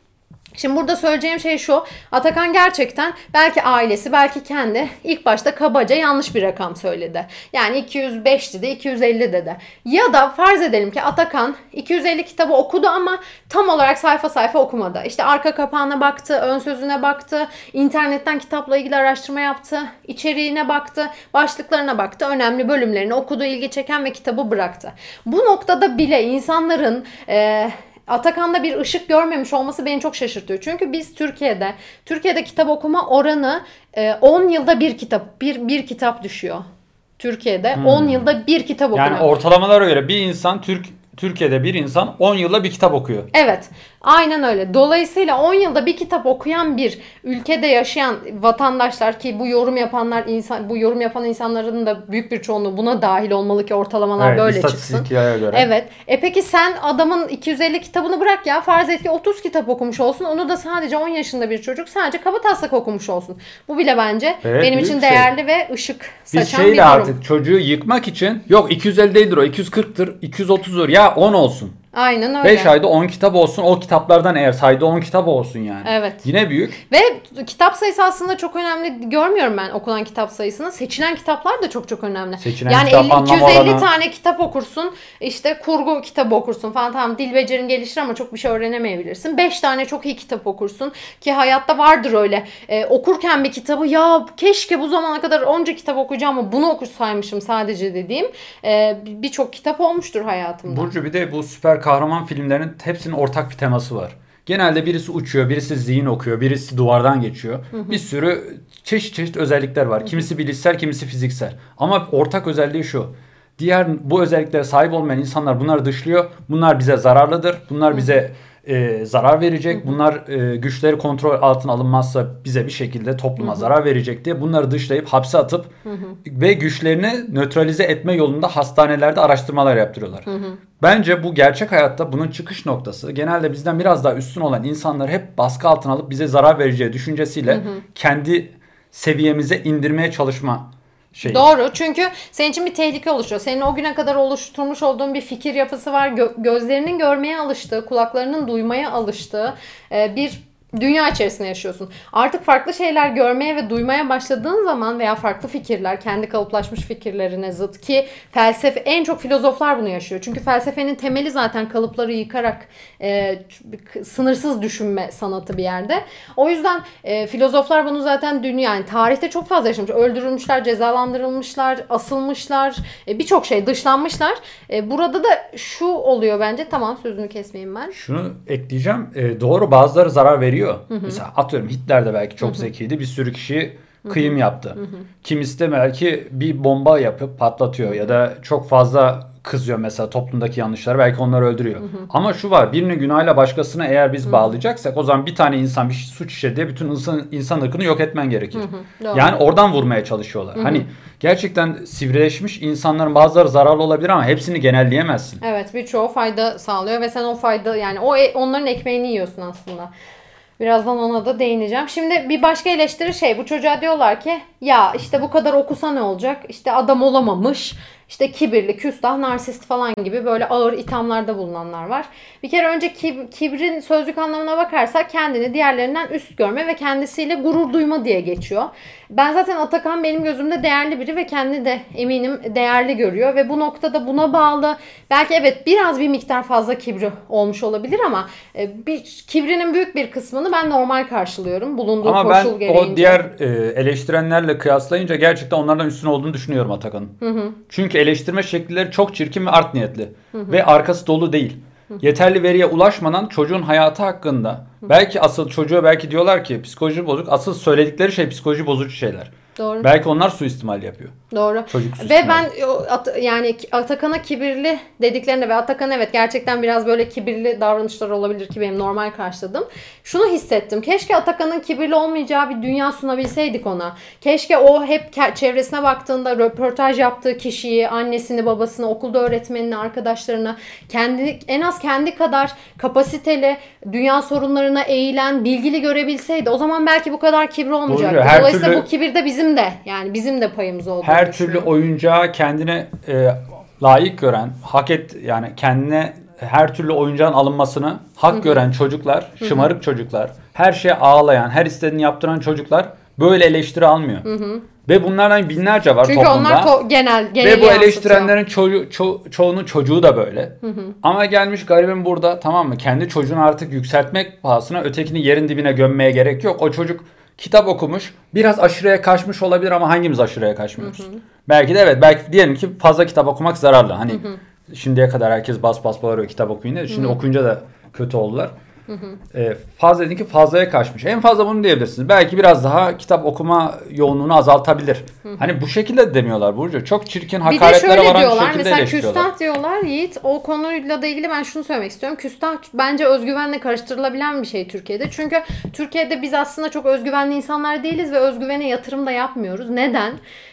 Şimdi burada söyleyeceğim şey şu. Atakan gerçekten belki ailesi belki kendi ilk başta kabaca yanlış bir rakam söyledi. Yani 205 dedi 250 dedi. Ya da farz edelim ki Atakan 250 kitabı okudu ama tam olarak sayfa sayfa okumadı. İşte arka kapağına baktı, ön sözüne baktı, internetten kitapla ilgili araştırma yaptı, içeriğine baktı, başlıklarına baktı, önemli bölümlerini okudu, ilgi çeken ve kitabı bıraktı. Bu noktada bile insanların... Ee, Atakan'da bir ışık görmemiş olması beni çok şaşırtıyor. Çünkü biz Türkiye'de, Türkiye'de kitap okuma oranı 10 e, yılda bir kitap, bir, bir kitap düşüyor. Türkiye'de hmm. 10 yılda bir kitap okuyor. Yani ortalamalara göre bir insan Türk Türkiye'de bir insan 10 yılda bir kitap okuyor. Evet. Aynen öyle. Dolayısıyla 10 yılda bir kitap okuyan bir ülkede yaşayan vatandaşlar ki bu yorum yapanlar insan bu yorum yapan insanların da büyük bir çoğunluğu buna dahil olmalı ki ortalamalar evet, böyle çıksın. Göre. Evet. E peki sen adamın 250 kitabını bırak ya farz et ki 30 kitap okumuş olsun. Onu da sadece 10 yaşında bir çocuk sadece kaba taslak okumuş olsun. Bu bile bence evet, benim için şey. değerli ve ışık saçan Biz şeyle bir durum. artık çocuğu yıkmak için yok 250 değildir o 240'tır 230'dur ya 10 olsun. Aynen öyle. 5 ayda 10 kitap olsun. O kitaplardan eğer sayda 10 kitap olsun yani. Evet. Yine büyük. Ve kitap sayısı aslında çok önemli görmüyorum ben okunan kitap sayısını. Seçilen kitaplar da çok çok önemli. Seçilen yani kitap 50, 250 oranı. tane kitap okursun. İşte kurgu kitabı okursun falan. Tamam dil becerin gelişir ama çok bir şey öğrenemeyebilirsin. 5 tane çok iyi kitap okursun. Ki hayatta vardır öyle. Ee, okurken bir kitabı ya keşke bu zamana kadar onca kitap okuyacağım ama bunu okursaymışım sadece dediğim e, birçok kitap olmuştur hayatımda. Burcu bir de bu süper kahraman filmlerin hepsinin ortak bir teması var. Genelde birisi uçuyor, birisi zihin okuyor, birisi duvardan geçiyor. Hı hı. Bir sürü çeşit çeşit özellikler var. Kimisi bilişsel, kimisi fiziksel. Ama ortak özelliği şu. Diğer bu özelliklere sahip olmayan insanlar bunları dışlıyor. Bunlar bize zararlıdır. Bunlar bize e, zarar verecek. Bunlar e, güçleri kontrol altına alınmazsa bize bir şekilde topluma zarar verecek diye bunları dışlayıp hapse atıp ve güçlerini nötralize etme yolunda hastanelerde araştırmalar yaptırıyorlar. Bence bu gerçek hayatta bunun çıkış noktası. Genelde bizden biraz daha üstün olan insanları hep baskı altına alıp bize zarar vereceği düşüncesiyle kendi seviyemize indirmeye çalışma şey. Doğru çünkü senin için bir tehlike oluşuyor. Senin o güne kadar oluşturmuş olduğun bir fikir yapısı var. Gö- gözlerinin görmeye alıştığı, kulaklarının duymaya alıştığı e, bir dünya içerisinde yaşıyorsun. Artık farklı şeyler görmeye ve duymaya başladığın zaman veya farklı fikirler, kendi kalıplaşmış fikirlerine zıt ki felsefe en çok filozoflar bunu yaşıyor. Çünkü felsefenin temeli zaten kalıpları yıkarak e, sınırsız düşünme sanatı bir yerde. O yüzden e, filozoflar bunu zaten dünya yani tarihte çok fazla yaşamış. Öldürülmüşler, cezalandırılmışlar, asılmışlar, e, birçok şey dışlanmışlar. E, burada da şu oluyor bence. Tamam sözünü kesmeyeyim ben. Şunu ekleyeceğim. E, doğru bazıları zarar veriyor veriyor. Hı hı. Mesela atıyorum Hitler de belki çok hı hı. zekiydi. Bir sürü kişi kıyım yaptı. Hı hı. Kimisi de belki bir bomba yapıp patlatıyor ya da çok fazla kızıyor mesela toplumdaki yanlışları belki onları öldürüyor. Hı hı. Ama şu var birini günahıyla başkasına eğer biz hı. bağlayacaksak o zaman bir tane insan bir suç işledi bütün insan, insan ırkını yok etmen gerekir. Hı hı. Yani oradan vurmaya çalışıyorlar. Hı hı. Hani gerçekten sivrileşmiş insanların bazıları zararlı olabilir ama hepsini genelleyemezsin. Evet birçoğu fayda sağlıyor ve sen o fayda yani o e, onların ekmeğini yiyorsun aslında. Birazdan ona da değineceğim. Şimdi bir başka eleştiri şey bu çocuğa diyorlar ki ya işte bu kadar okusa ne olacak? İşte adam olamamış işte kibirli, küstah, narsist falan gibi böyle ağır ithamlarda bulunanlar var. Bir kere önce kib- kibrin sözlük anlamına bakarsak kendini diğerlerinden üst görme ve kendisiyle gurur duyma diye geçiyor. Ben zaten Atakan benim gözümde değerli biri ve kendi de eminim değerli görüyor ve bu noktada buna bağlı belki evet biraz bir miktar fazla kibri olmuş olabilir ama e, bir kibrinin büyük bir kısmını ben normal karşılıyorum bulunduğu ama koşul ben gereğince. o diğer e, eleştirenlerle kıyaslayınca gerçekten onlardan üstün olduğunu düşünüyorum Atakan'ın. Çünkü eleştirme şekilleri çok çirkin ve art niyetli. Hı hı. Ve arkası dolu değil. yeterli veriye ulaşmadan çocuğun hayatı hakkında belki asıl çocuğa belki diyorlar ki psikoloji bozuk. Asıl söyledikleri şey psikoloji bozucu şeyler. Doğru. Belki onlar suistimal yapıyor. Doğru. Çocuk Ve ben yani Atakan'a kibirli dediklerinde ve Atakan evet gerçekten biraz böyle kibirli davranışlar olabilir ki benim normal karşıladım. Şunu hissettim. Keşke Atakan'ın kibirli olmayacağı bir dünya sunabilseydik ona. Keşke o hep çevresine baktığında röportaj yaptığı kişiyi, annesini, babasını, okulda öğretmenini, arkadaşlarını kendi en az kendi kadar kapasiteli, dünya sorunlarına eğilen, bilgili görebilseydi o zaman belki bu kadar kibir olmayacaktı. Dolayısıyla türlü- bu kibir de bizim de yani bizim de payımız oldu. Her türlü oyuncağı kendine e, layık gören, hak et yani kendine her türlü oyuncağın alınmasını hak gören çocuklar, şımarık çocuklar, her şeye ağlayan, her istediğini yaptıran çocuklar böyle eleştiri almıyor. Ve bunlardan binlerce var Çünkü toplumda. onlar to- genel genel Ve bu eleştirenlerin çoğu, ço- çoğunun çocuğu da böyle. Ama gelmiş garibim burada tamam mı? Kendi çocuğunu artık yükseltmek pahasına ötekini yerin dibine gömmeye gerek yok. O çocuk kitap okumuş. Biraz aşırıya kaçmış olabilir ama hangimiz aşırıya kaçmıyoruz? Belki de evet. Belki diyelim ki fazla kitap okumak zararlı. Hani şimdiye kadar herkes bas bas bağırıyor kitap okuyun diye. Şimdi okuyunca da kötü oldular. Ee, fazla dedin ki fazlaya kaçmış. En fazla bunu diyebilirsiniz. Belki biraz daha kitap okuma yoğunluğunu azaltabilir. Hani bu şekilde de demiyorlar Burcu. Çok çirkin Bir de hakaretlere şöyle varan diyorlar şekilde mesela küstah diyorlar Yiğit o konuyla da ilgili ben şunu söylemek istiyorum. Küstah bence özgüvenle karıştırılabilen bir şey Türkiye'de. Çünkü Türkiye'de biz aslında çok özgüvenli insanlar değiliz ve özgüvene yatırım da yapmıyoruz. Neden?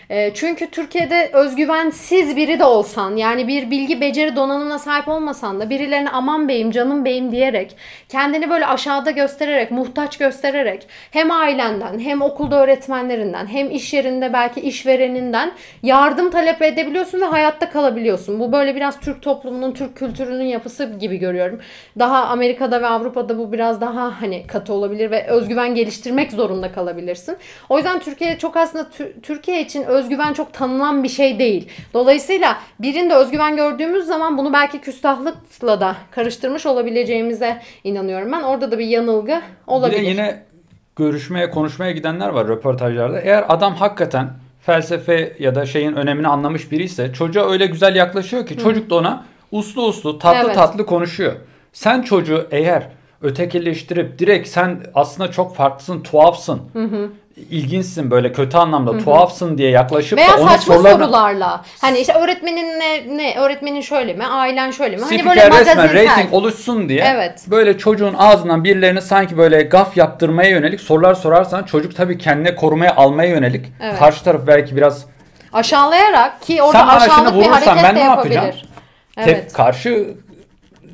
E, çünkü Türkiye'de özgüvensiz biri de olsan yani bir bilgi beceri donanımına sahip olmasan da birilerine aman beyim canım beyim diyerek kendini böyle aşağıda göstererek muhtaç göstererek hem ailenden hem okulda öğretmenlerinden hem iş yerinde belki işvereninden yardım talep edebiliyorsun ve hayatta kalabiliyorsun. Bu böyle biraz Türk toplumunun, Türk kültürünün yapısı gibi görüyorum. Daha Amerika'da ve Avrupa'da bu biraz daha hani katı olabilir ve özgüven geliştirmek zorunda kalabilirsin. O yüzden Türkiye çok aslında Tü- Türkiye için özgüven çok tanınan bir şey değil. Dolayısıyla birinde özgüven gördüğümüz zaman bunu belki küstahlıkla da karıştırmış olabileceğimize inanıyorum ben. Orada da bir yanılgı Bir olabilir. de yine görüşmeye, konuşmaya gidenler var röportajlarda. Eğer adam hakikaten felsefe ya da şeyin önemini anlamış biri ise çocuğa öyle güzel yaklaşıyor ki çocuk da ona uslu uslu, tatlı Evet. tatlı konuşuyor. Sen çocuğu eğer ötekileştirip direkt sen aslında çok farklısın, tuhafsın. İlginçsin böyle kötü anlamda tuhafsın diye yaklaşıp Veya da onun saçma sorularına sorularla. Hani işte öğretmenin ne, ne öğretmenin şöyle mi, ailen şöyle mi? Hani böyle resmen magazinsel. rating oluşsun diye Evet. böyle çocuğun ağzından birilerini sanki böyle gaf yaptırmaya yönelik sorular sorarsan çocuk tabii kendine korumaya almaya yönelik. Evet. Karşı taraf belki biraz Aşağılayarak ki orada Sen aşağılık bir hareket ben de ne yapabilir. yapacağım? Evet. tep karşı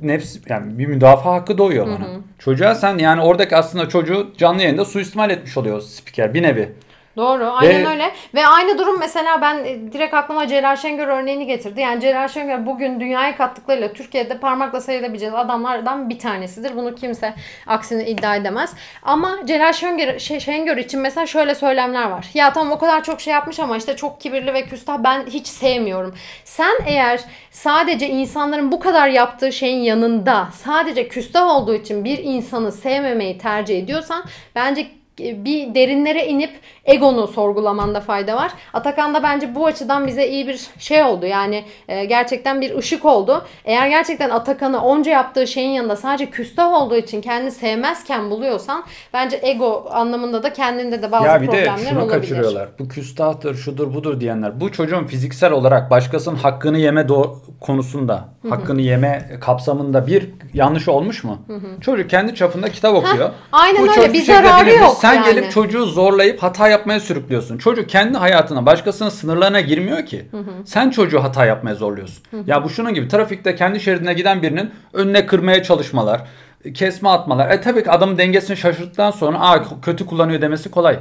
nefs yani bir müdafaa hakkı doğuyor bana. Çocuğa sen yani oradaki aslında çocuğu canlı yayında suistimal etmiş oluyor spiker bir nevi. Doğru aynen Ve- öyle. Ve aynı durum mesela ben e, direkt aklıma Celal Şengör örneğini getirdi. Yani Celal Şengör bugün dünyaya kattıklarıyla Türkiye'de parmakla sayılabileceğiz adamlardan bir tanesidir. Bunu kimse aksini iddia edemez. Ama Celal Şengör, Ş- Şengör için mesela şöyle söylemler var. Ya tamam o kadar çok şey yapmış ama işte çok kibirli ve küstah ben hiç sevmiyorum. Sen eğer sadece insanların bu kadar yaptığı şeyin yanında sadece küstah olduğu için bir insanı sevmemeyi tercih ediyorsan bence bir derinlere inip egonu sorgulamanda fayda var. Atakan da bence bu açıdan bize iyi bir şey oldu. Yani e, gerçekten bir ışık oldu. Eğer gerçekten Atakan'ı onca yaptığı şeyin yanında sadece küstah olduğu için kendini sevmezken buluyorsan bence ego anlamında da kendinde de bazı ya bir de problemler şunu olabilir. kaçırıyorlar. Bu küstahtır, şudur budur diyenler. Bu çocuğun fiziksel olarak başkasının hakkını yeme konusunda, hakkını yeme kapsamında bir yanlış olmuş mu? Çocuk kendi çapında kitap okuyor. aynen öyle. çocuk Bir zararı yok Sen yani. gelip çocuğu zorlayıp hata yapmaya sürüklüyorsun. Çocuk kendi hayatına, başkasının sınırlarına girmiyor ki. Sen çocuğu hata yapmaya zorluyorsun. Ya bu şunun gibi trafikte kendi şeridine giden birinin önüne kırmaya çalışmalar, kesme atmalar. E tabii ki adamın dengesini şaşırttıktan sonra Aa, kötü kullanıyor demesi kolay.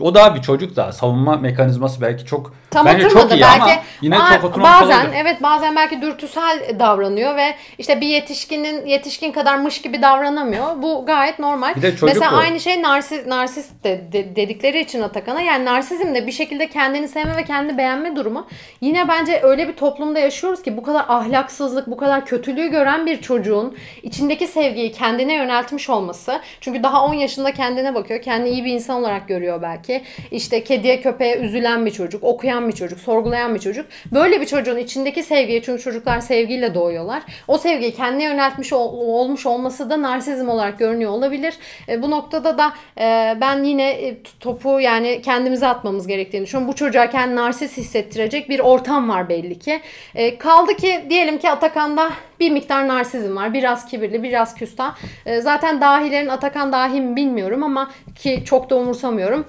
O daha bir çocuk daha. Savunma mekanizması belki çok Tam bence çok iyi belki. ama yine Aa, çok oturmamış bazen olabilir. evet bazen belki dürtüsel davranıyor ve işte bir yetişkinin yetişkin kadar mış gibi davranamıyor. Bu gayet normal. Bir de çocuk Mesela bu. aynı şey narsis narsist de, de- dedikleri için Atakan'a yani narsizm de bir şekilde kendini sevme ve kendini beğenme durumu. Yine bence öyle bir toplumda yaşıyoruz ki bu kadar ahlaksızlık, bu kadar kötülüğü gören bir çocuğun içindeki sevgiyi kendine yöneltmiş olması. Çünkü daha 10 yaşında kendine bakıyor. Kendini iyi bir insan olarak görüyor belki. İşte kediye köpeğe üzülen bir çocuk, okuyan bir çocuk, sorgulayan bir çocuk. Böyle bir çocuğun içindeki sevgiyi çünkü çocuklar sevgiyle doğuyorlar. O sevgiyi kendine yöneltmiş ol, olmuş olması da narsizm olarak görünüyor olabilir. E, bu noktada da e, ben yine e, topu yani kendimize atmamız gerektiğini düşünüyorum. Bu çocuğa kendini narsis hissettirecek bir ortam var belli ki. E, kaldı ki diyelim ki Atakan'da bir miktar narsizm var. Biraz kibirli, biraz küstah. E, zaten dahilerin Atakan dahi mi bilmiyorum ama ki çok da umursamıyorum.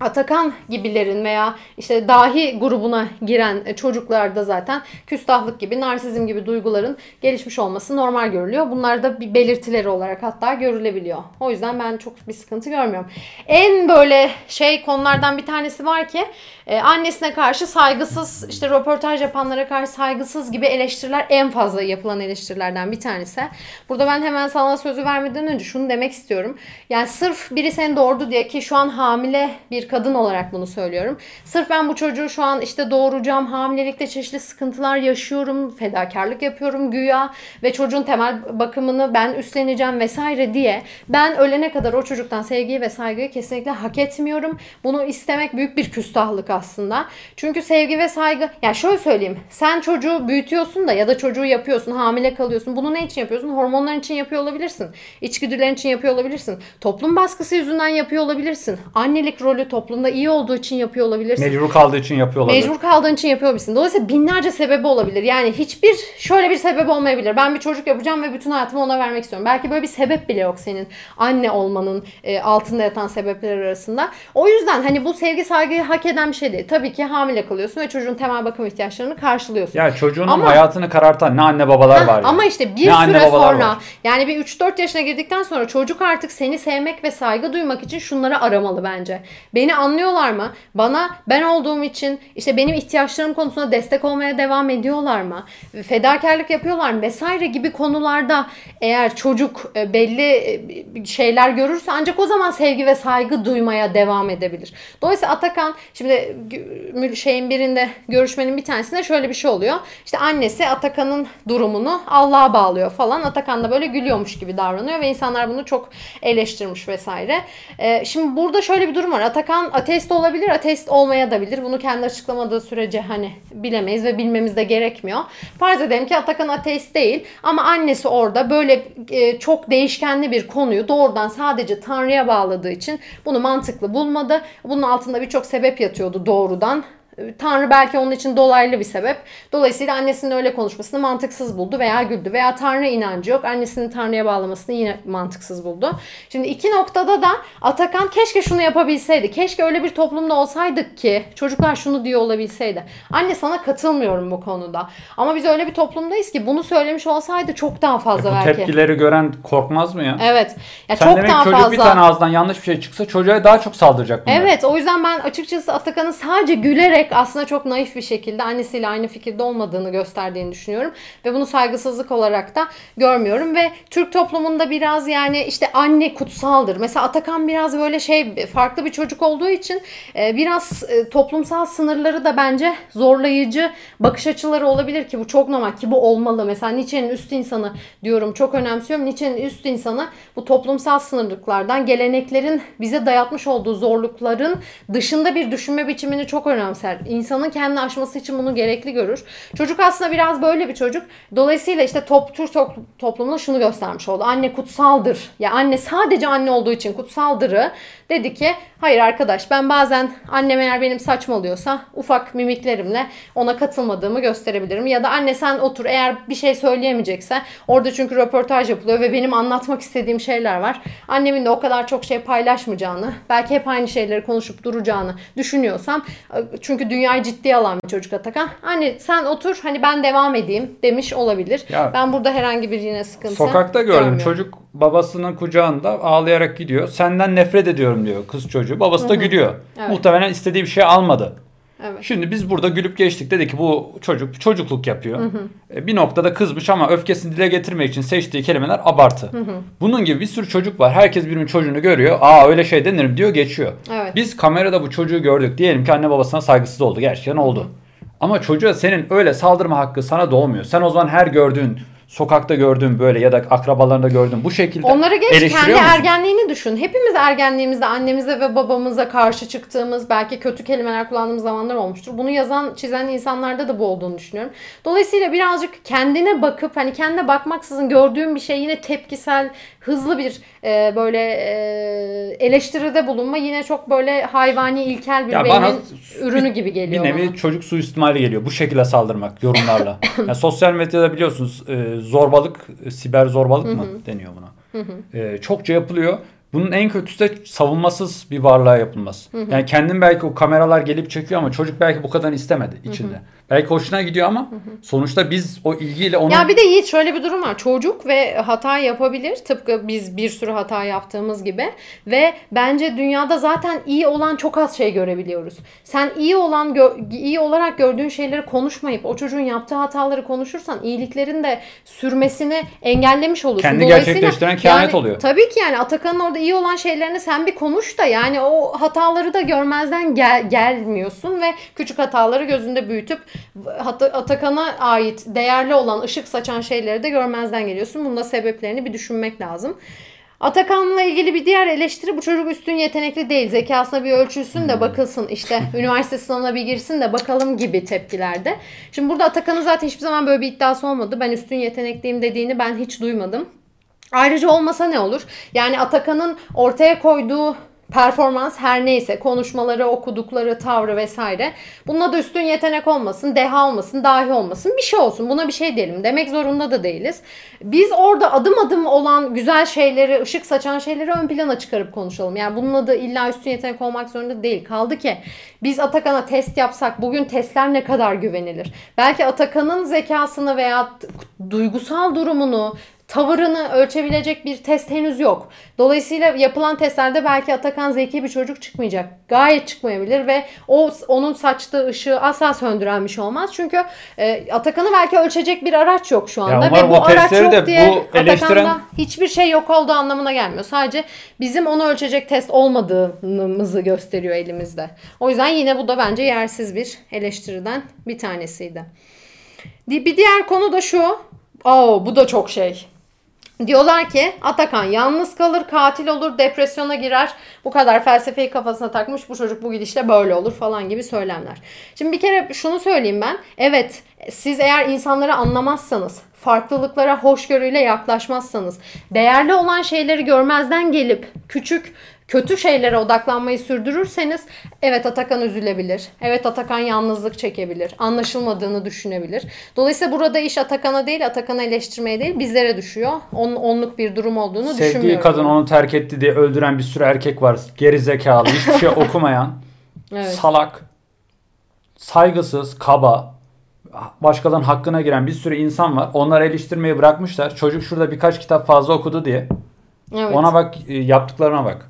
Atakan gibilerin veya işte dahi grubuna giren çocuklarda zaten küstahlık gibi, narsizm gibi duyguların gelişmiş olması normal görülüyor. Bunlar da bir belirtileri olarak hatta görülebiliyor. O yüzden ben çok bir sıkıntı görmüyorum. En böyle şey konulardan bir tanesi var ki e, annesine karşı saygısız, işte röportaj yapanlara karşı saygısız gibi eleştiriler en fazla yapılan eleştirilerden bir tanesi. Burada ben hemen sana sözü vermeden önce şunu demek istiyorum. Yani sırf biri seni doğurdu diye ki şu an hamile bir kadın olarak bunu söylüyorum. Sırf ben bu çocuğu şu an işte doğuracağım, hamilelikte çeşitli sıkıntılar yaşıyorum, fedakarlık yapıyorum güya ve çocuğun temel bakımını ben üstleneceğim vesaire diye ben ölene kadar o çocuktan sevgiyi ve saygıyı kesinlikle hak etmiyorum. Bunu istemek büyük bir küstahlık aslında. Çünkü sevgi ve saygı ya şöyle söyleyeyim. Sen çocuğu büyütüyorsun da ya da çocuğu yapıyorsun, hamile kalıyorsun. Bunu ne için yapıyorsun? Hormonlar için yapıyor olabilirsin. İçgüdülerin için yapıyor olabilirsin. Toplum baskısı yüzünden yapıyor olabilirsin. Annelik rolü toplumda iyi olduğu için yapıyor olabilirsin. Mecbur kaldığı için yapıyor olabilir. Mecbur kaldığın için yapıyor olabilirsin. Dolayısıyla binlerce sebebi olabilir. Yani hiçbir şöyle bir sebep olmayabilir. Ben bir çocuk yapacağım ve bütün hayatımı ona vermek istiyorum. Belki böyle bir sebep bile yok senin anne olmanın e, altında yatan sebepler arasında. O yüzden hani bu sevgi saygıyı hak eden bir şey değil. Tabii ki hamile kalıyorsun ve çocuğun temel bakım ihtiyaçlarını karşılıyorsun. Ya çocuğunun ama, hayatını karartan ne anne babalar heh, var. Yani. Ama işte bir ne süre sonra var. yani bir 3-4 yaşına girdikten sonra çocuk artık seni sevmek ve saygı duymak için şunları aramalı bence. Beni anlıyorlar mı? Bana ben olduğum için işte benim ihtiyaçlarım konusunda destek olmaya devam ediyorlar mı? Fedakarlık yapıyorlar mı? Vesaire gibi konularda eğer çocuk e, belli e, şeyler görürse ancak o zaman sevgi ve saygı duymaya devam edebilir. Dolayısıyla Atakan şimdi şeyin birinde görüşmenin bir tanesinde şöyle bir şey oluyor. İşte annesi Atakan'ın durumunu Allah'a bağlıyor falan. Atakan da böyle gülüyormuş gibi davranıyor ve insanlar bunu çok eleştirmiş vesaire. Ee, şimdi burada şöyle bir durum var. Atakan ateist olabilir, ateist olmaya da bilir. Bunu kendi açıklamadığı sürece hani bilemeyiz ve bilmemiz de gerekmiyor. Farz edelim ki Atakan ateist değil ama annesi orada böyle e, çok değişkenli bir konuyu doğrudan sadece Tanrı'ya bağladığı için bunu mantıklı bulmadı. Bunun altında birçok sebep yatıyordu doğrudan. Tanrı belki onun için dolaylı bir sebep. Dolayısıyla annesinin öyle konuşmasını mantıksız buldu veya güldü. Veya Tanrı inancı yok. Annesinin Tanrı'ya bağlamasını yine mantıksız buldu. Şimdi iki noktada da Atakan keşke şunu yapabilseydi. Keşke öyle bir toplumda olsaydık ki çocuklar şunu diyor olabilseydi. Anne sana katılmıyorum bu konuda. Ama biz öyle bir toplumdayız ki bunu söylemiş olsaydı çok daha fazla e bu belki. tepkileri gören korkmaz mı ya? Evet. Ya Sen çok demek daha çocuk fazla. bir tane ağızdan yanlış bir şey çıksa çocuğa daha çok saldıracak bunlar. Evet o yüzden ben açıkçası Atakan'ın sadece gülerek aslında çok naif bir şekilde annesiyle aynı fikirde olmadığını gösterdiğini düşünüyorum. Ve bunu saygısızlık olarak da görmüyorum. Ve Türk toplumunda biraz yani işte anne kutsaldır. Mesela Atakan biraz böyle şey farklı bir çocuk olduğu için e, biraz e, toplumsal sınırları da bence zorlayıcı bakış açıları olabilir ki bu çok normal ki bu olmalı. Mesela Nietzsche'nin üst insanı diyorum çok önemsiyorum. Nietzsche'nin üst insanı bu toplumsal sınırlıklardan geleneklerin bize dayatmış olduğu zorlukların dışında bir düşünme biçimini çok önemser. İnsan insanın kendini aşması için bunu gerekli görür. Çocuk aslında biraz böyle bir çocuk. Dolayısıyla işte top, Türk toplumuna şunu göstermiş oldu. Anne kutsaldır. Ya anne sadece anne olduğu için kutsaldırı dedi ki hayır arkadaş ben bazen annem eğer benim saçmalıyorsa ufak mimiklerimle ona katılmadığımı gösterebilirim. Ya da anne sen otur eğer bir şey söyleyemeyecekse orada çünkü röportaj yapılıyor ve benim anlatmak istediğim şeyler var. Annemin de o kadar çok şey paylaşmayacağını belki hep aynı şeyleri konuşup duracağını düşünüyorsam çünkü dünyayı ciddiye alan bir çocuk Atakan. Anne sen otur hani ben devam edeyim demiş olabilir. Ya, ben burada herhangi bir yine sıkıntı Sokakta gördüm çocuk babasının kucağında ağlayarak gidiyor. Senden nefret ediyorum diyor kız çocuğu. Babası da gülüyor. Evet. Muhtemelen istediği bir şey almadı. Evet. Şimdi biz burada gülüp geçtik dedi ki bu çocuk çocukluk yapıyor. Hı hı. E, bir noktada kızmış ama öfkesini dile getirmek için seçtiği kelimeler abartı. Hı hı. Bunun gibi bir sürü çocuk var. Herkes birinin çocuğunu görüyor. Aa öyle şey denir diyor geçiyor. Evet. Biz kamerada bu çocuğu gördük. Diyelim ki anne babasına saygısız oldu. Gerçekten oldu. Hı hı. Ama çocuğa senin öyle saldırma hakkı sana doğmuyor. Sen o zaman her gördüğün sokakta gördüğün böyle ya da akrabalarında gördüğün bu şekilde Onları geç kendi musun? ergenliğini düşün. Hepimiz ergenliğimizde annemize ve babamıza karşı çıktığımız, belki kötü kelimeler kullandığımız zamanlar olmuştur. Bunu yazan, çizen insanlarda da bu olduğunu düşünüyorum. Dolayısıyla birazcık kendine bakıp hani kendine bakmaksızın gördüğün bir şey yine tepkisel, hızlı bir e, böyle e, eleştiride bulunma yine çok böyle hayvani, ilkel bir Ya bana ürünü gibi Bir geliyor nevi bana. çocuk suistimali geliyor. Bu şekilde saldırmak yorumlarla. (laughs) yani sosyal medyada biliyorsunuz e, zorbalık, e, siber zorbalık mı deniyor buna? E, çokça yapılıyor. Bunun en kötüsü de savunmasız bir varlığa yapılması. Yani kendin belki o kameralar gelip çekiyor ama çocuk belki bu kadar istemedi içinde. Belki hoşuna gidiyor ama sonuçta biz o ilgiyle onu Ya bir de Yiğit şöyle bir durum var. Çocuk ve hata yapabilir. Tıpkı biz bir sürü hata yaptığımız gibi. Ve bence dünyada zaten iyi olan çok az şey görebiliyoruz. Sen iyi olan iyi olarak gördüğün şeyleri konuşmayıp o çocuğun yaptığı hataları konuşursan iyiliklerin de sürmesini engellemiş olursun. Kendi gerçekleştiren kehanet yani, oluyor. Tabii ki yani Atakan'ın orada iyi olan şeylerini sen bir konuş da yani o hataları da görmezden gel- gelmiyorsun ve küçük hataları gözünde büyütüp Hat- Atakan'a ait değerli olan ışık saçan şeyleri de görmezden geliyorsun. Bunun da sebeplerini bir düşünmek lazım. Atakan'la ilgili bir diğer eleştiri bu çocuk üstün yetenekli değil. Zekasına bir ölçülsün de bakılsın işte (laughs) üniversite sınavına bir girsin de bakalım gibi tepkilerde. Şimdi burada Atakan'ın zaten hiçbir zaman böyle bir iddiası olmadı. Ben üstün yetenekliyim dediğini ben hiç duymadım. Ayrıca olmasa ne olur? Yani Atakan'ın ortaya koyduğu performans her neyse konuşmaları, okudukları, tavrı vesaire. Bununla da üstün yetenek olmasın, deha olmasın, dahi olmasın bir şey olsun. Buna bir şey diyelim. Demek zorunda da değiliz. Biz orada adım adım olan güzel şeyleri, ışık saçan şeyleri ön plana çıkarıp konuşalım. Yani bununla da illa üstün yetenek olmak zorunda değil. Kaldı ki biz Atakan'a test yapsak bugün testler ne kadar güvenilir? Belki Atakan'ın zekasını veya duygusal durumunu, tavırını ölçebilecek bir test henüz yok. Dolayısıyla yapılan testlerde belki Atakan zeki bir çocuk çıkmayacak. Gayet çıkmayabilir ve o onun saçtığı ışığı asla söndüren bir şey olmaz. Çünkü e, Atakan'ı belki ölçecek bir araç yok şu anda ve umarım bu araç yok de diye bu eleştiren- Atakan'da hiçbir şey yok olduğu anlamına gelmiyor. Sadece bizim onu ölçecek test olmadığımızı gösteriyor elimizde. O yüzden yine bu da bence yersiz bir eleştiriden bir tanesiydi. Di- Bir diğer konu da şu. Oo, bu da çok şey. Diyorlar ki Atakan yalnız kalır, katil olur, depresyona girer. Bu kadar felsefeyi kafasına takmış bu çocuk bu gidişle böyle olur falan gibi söylemler. Şimdi bir kere şunu söyleyeyim ben. Evet siz eğer insanları anlamazsanız, farklılıklara hoşgörüyle yaklaşmazsanız, değerli olan şeyleri görmezden gelip küçük kötü şeylere odaklanmayı sürdürürseniz evet Atakan üzülebilir. Evet Atakan yalnızlık çekebilir. Anlaşılmadığını düşünebilir. Dolayısıyla burada iş Atakan'a değil, Atakan'ı eleştirmeye değil bizlere düşüyor. Onun onluk bir durum olduğunu sevdiği düşünmüyorum. kadın onu terk etti diye öldüren bir sürü erkek var. Geri zekalı, hiçbir şey (laughs) okumayan, Evet. salak, saygısız, kaba, başkalarının hakkına giren bir sürü insan var. Onları eleştirmeyi bırakmışlar. Çocuk şurada birkaç kitap fazla okudu diye. Evet. Ona bak, yaptıklarına bak.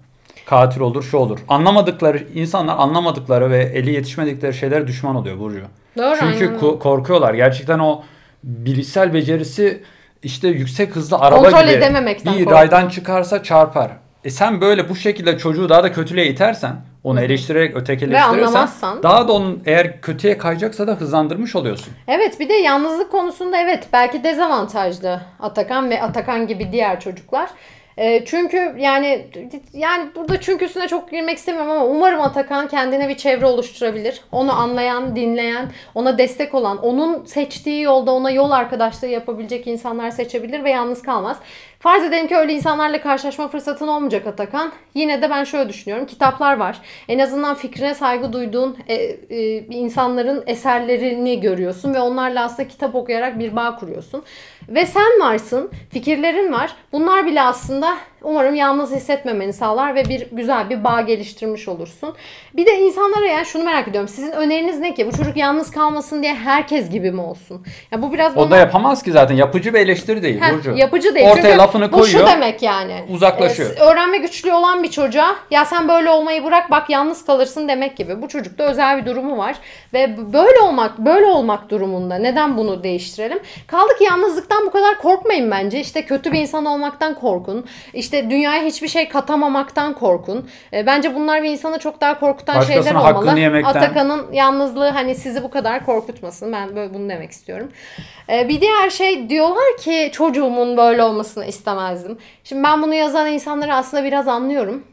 Katil olur, şu olur. Anlamadıkları insanlar anlamadıkları ve eli yetişmedikleri şeylere düşman oluyor Burcu. Doğru, Çünkü ko- korkuyorlar. Gerçekten o bilişsel becerisi işte yüksek hızlı araba Kontrol gibi edememekten bir korkuyor. raydan çıkarsa çarpar. E sen böyle bu şekilde çocuğu daha da kötüliğe itersen, onu eleştirerek ötekileştirirsen daha da onun eğer kötüye kayacaksa da hızlandırmış oluyorsun. Evet bir de yalnızlık konusunda evet belki dezavantajlı Atakan ve Atakan gibi diğer çocuklar. E, çünkü yani yani burada çünküsüne çok girmek istemiyorum ama umarım Atakan kendine bir çevre oluşturabilir. Onu anlayan, dinleyen, ona destek olan, onun seçtiği yolda ona yol arkadaşlığı yapabilecek insanlar seçebilir ve yalnız kalmaz. Farz edelim ki öyle insanlarla karşılaşma fırsatın olmayacak Atakan. Yine de ben şöyle düşünüyorum. Kitaplar var. En azından fikrine saygı duyduğun e, e, insanların eserlerini görüyorsun ve onlarla aslında kitap okuyarak bir bağ kuruyorsun. Ve sen varsın, fikirlerin var. Bunlar bile aslında umarım yalnız hissetmemeni sağlar ve bir güzel bir bağ geliştirmiş olursun. Bir de insanlara yani şunu merak ediyorum. Sizin öneriniz ne ki? Bu çocuk yalnız kalmasın diye herkes gibi mi olsun? Ya bu biraz O bana- da yapamaz ki zaten. Yapıcı bir eleştiri değil Heh, Burcu. yapıcı değil. Ortaya Çünkü lafını bu şu koyuyor. demek yani. uzaklaşıyor. E, öğrenme güçlüğü olan bir çocuğa ya sen böyle olmayı bırak bak yalnız kalırsın demek gibi. Bu çocukta özel bir durumu var ve böyle olmak böyle olmak durumunda neden bunu değiştirelim? Kaldı ki yalnızlıktan bu kadar korkmayın bence. İşte kötü bir insan olmaktan korkun. İşte İşte dünyaya hiçbir şey katamamaktan korkun. E, bence bunlar bir insanı çok daha korkutan Başkasının şeyler olmalı. hakkını yemekten. Atakan'ın yalnızlığı hani sizi bu kadar korkutmasın. Ben böyle bunu demek istiyorum. E, bir diğer şey diyorlar ki çocuğumun böyle olmasını istemezdim. Şimdi ben bunu yazan insanları aslında biraz anlıyorum.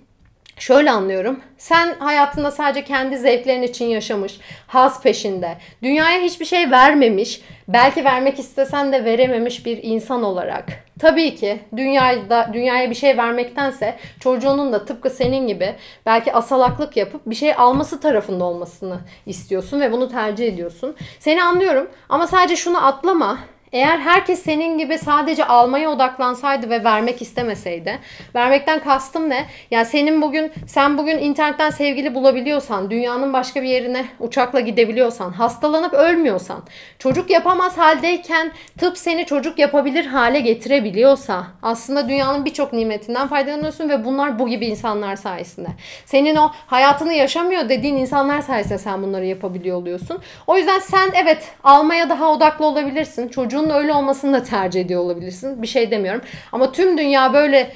Şöyle anlıyorum. Sen hayatında sadece kendi zevklerin için yaşamış, haz peşinde, dünyaya hiçbir şey vermemiş, belki vermek istesen de verememiş bir insan olarak. Tabii ki dünyada dünyaya bir şey vermektense çocuğunun da tıpkı senin gibi belki asalaklık yapıp bir şey alması tarafında olmasını istiyorsun ve bunu tercih ediyorsun. Seni anlıyorum ama sadece şunu atlama. Eğer herkes senin gibi sadece almaya odaklansaydı ve vermek istemeseydi. Vermekten kastım ne? Ya senin bugün sen bugün internetten sevgili bulabiliyorsan, dünyanın başka bir yerine uçakla gidebiliyorsan, hastalanıp ölmüyorsan, çocuk yapamaz haldeyken tıp seni çocuk yapabilir hale getirebiliyorsa aslında dünyanın birçok nimetinden faydalanıyorsun ve bunlar bu gibi insanlar sayesinde. Senin o hayatını yaşamıyor dediğin insanlar sayesinde sen bunları yapabiliyor oluyorsun. O yüzden sen evet almaya daha odaklı olabilirsin. Çocuğun öyle olmasını da tercih ediyor olabilirsin. Bir şey demiyorum. Ama tüm dünya böyle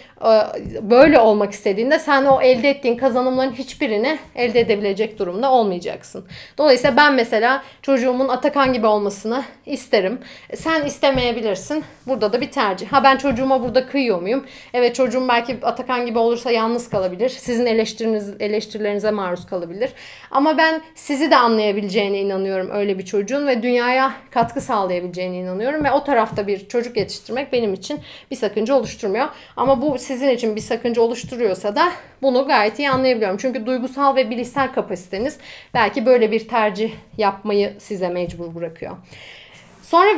böyle olmak istediğinde sen o elde ettiğin kazanımların hiçbirini elde edebilecek durumda olmayacaksın. Dolayısıyla ben mesela çocuğumun Atakan gibi olmasını isterim. Sen istemeyebilirsin. Burada da bir tercih. Ha ben çocuğuma burada kıyıyor muyum? Evet çocuğum belki Atakan gibi olursa yalnız kalabilir. Sizin eleştiriniz, eleştirilerinize maruz kalabilir. Ama ben sizi de anlayabileceğine inanıyorum öyle bir çocuğun ve dünyaya katkı sağlayabileceğine inanıyorum ve o tarafta bir çocuk yetiştirmek benim için bir sakınca oluşturmuyor. Ama bu sizin için bir sakınca oluşturuyorsa da bunu gayet iyi anlayabiliyorum. Çünkü duygusal ve bilişsel kapasiteniz belki böyle bir tercih yapmayı size mecbur bırakıyor. Sonra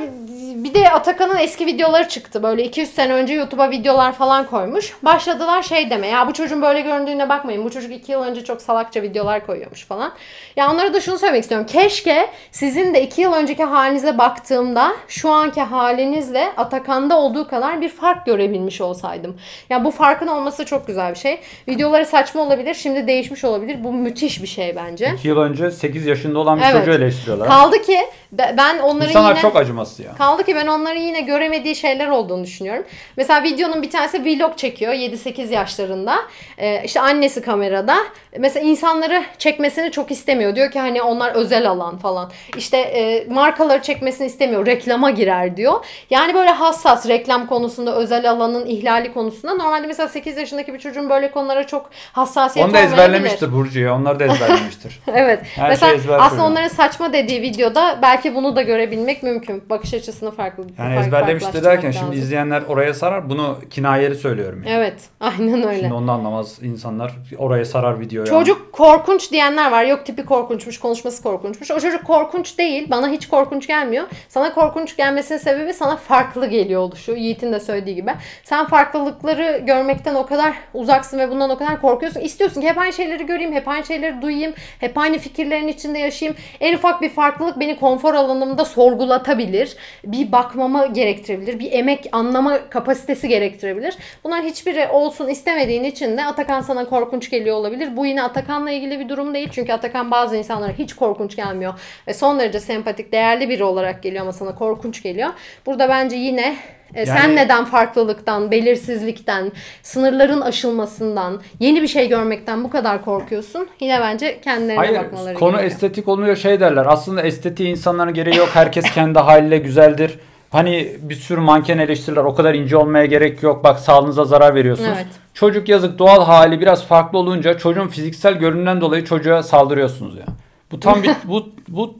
bir de Atakan'ın eski videoları çıktı. Böyle 200 sene önce YouTube'a videolar falan koymuş. Başladılar şey deme. Ya bu çocuğun böyle göründüğüne bakmayın. Bu çocuk 2 yıl önce çok salakça videolar koyuyormuş falan. Ya onlara da şunu söylemek istiyorum. Keşke sizin de 2 yıl önceki halinize baktığımda şu anki halinizle Atakan'da olduğu kadar bir fark görebilmiş olsaydım. Ya bu farkın olması çok güzel bir şey. Videoları saçma olabilir. Şimdi değişmiş olabilir. Bu müthiş bir şey bence. 2 yıl önce 8 yaşında olan bir Evet. çocuğu eleştiriyorlar. Kaldı ki ben onların İnsanlar yine... çok acımasız ya. Kaldı ki ben onların yine göremediği şeyler olduğunu düşünüyorum. Mesela videonun bir tanesi vlog çekiyor 7-8 yaşlarında. Ee, işte annesi kamerada. Mesela insanları çekmesini çok istemiyor. Diyor ki hani onlar özel alan falan. İşte e, markaları çekmesini istemiyor. Reklama girer diyor. Yani böyle hassas reklam konusunda özel alanın ihlali konusunda. Normalde mesela 8 yaşındaki bir çocuğun böyle konulara çok hassasiyet Onu da ezberlemiştir Burcu ya. Onlar da ezberlemiştir. (laughs) Evet. Her Mesela şey aslında onların saçma dediği videoda belki bunu da görebilmek mümkün. Bakış açısını farklı. Yani fark- ezberlemiştir farklılaştırmak derken şimdi lazım. izleyenler oraya sarar. Bunu kinayeli söylüyorum. Yani. Evet, (laughs) aynen öyle. Şimdi onu anlamaz insanlar. Oraya sarar videoyu. Çocuk korkunç diyenler var. Yok tipi korkunçmuş, konuşması korkunçmuş. O çocuk korkunç değil. Bana hiç korkunç gelmiyor. Sana korkunç gelmesinin sebebi sana farklı geliyor oluşu. Yiğit'in de söylediği gibi. Sen farklılıkları görmekten o kadar uzaksın ve bundan o kadar korkuyorsun. İstiyorsun ki hep aynı şeyleri göreyim, hep aynı şeyleri duyayım, hep aynı fikirlerin içinde yaşayayım. En ufak bir farklılık beni konfor alanımda sorgulatabilir. Bir bakmama gerektirebilir. Bir emek anlama kapasitesi gerektirebilir. Bunlar hiçbiri olsun istemediğin için de Atakan sana korkunç geliyor olabilir. Bu yine Atakan'la ilgili bir durum değil. Çünkü Atakan bazı insanlara hiç korkunç gelmiyor. Ve son derece sempatik, değerli biri olarak geliyor ama sana korkunç geliyor. Burada bence yine e, sen Yani- neden farklılıktan, belirsizlikten, sınırların aşılmasından, yeni bir şey görmekten bu kadar korkuyorsun? Yine bence kendilerine Hayır bakmaları konu gerekiyor. estetik oluyor şey derler. Aslında estetiği insanların gereği yok. Herkes kendi haliyle güzeldir. Hani bir sürü manken eleştiriler o kadar ince olmaya gerek yok. Bak sağlığınıza zarar veriyorsunuz. Evet. Çocuk yazık doğal hali biraz farklı olunca çocuğun fiziksel görünümden dolayı çocuğa saldırıyorsunuz ya. Bu tam bir (laughs) bu bu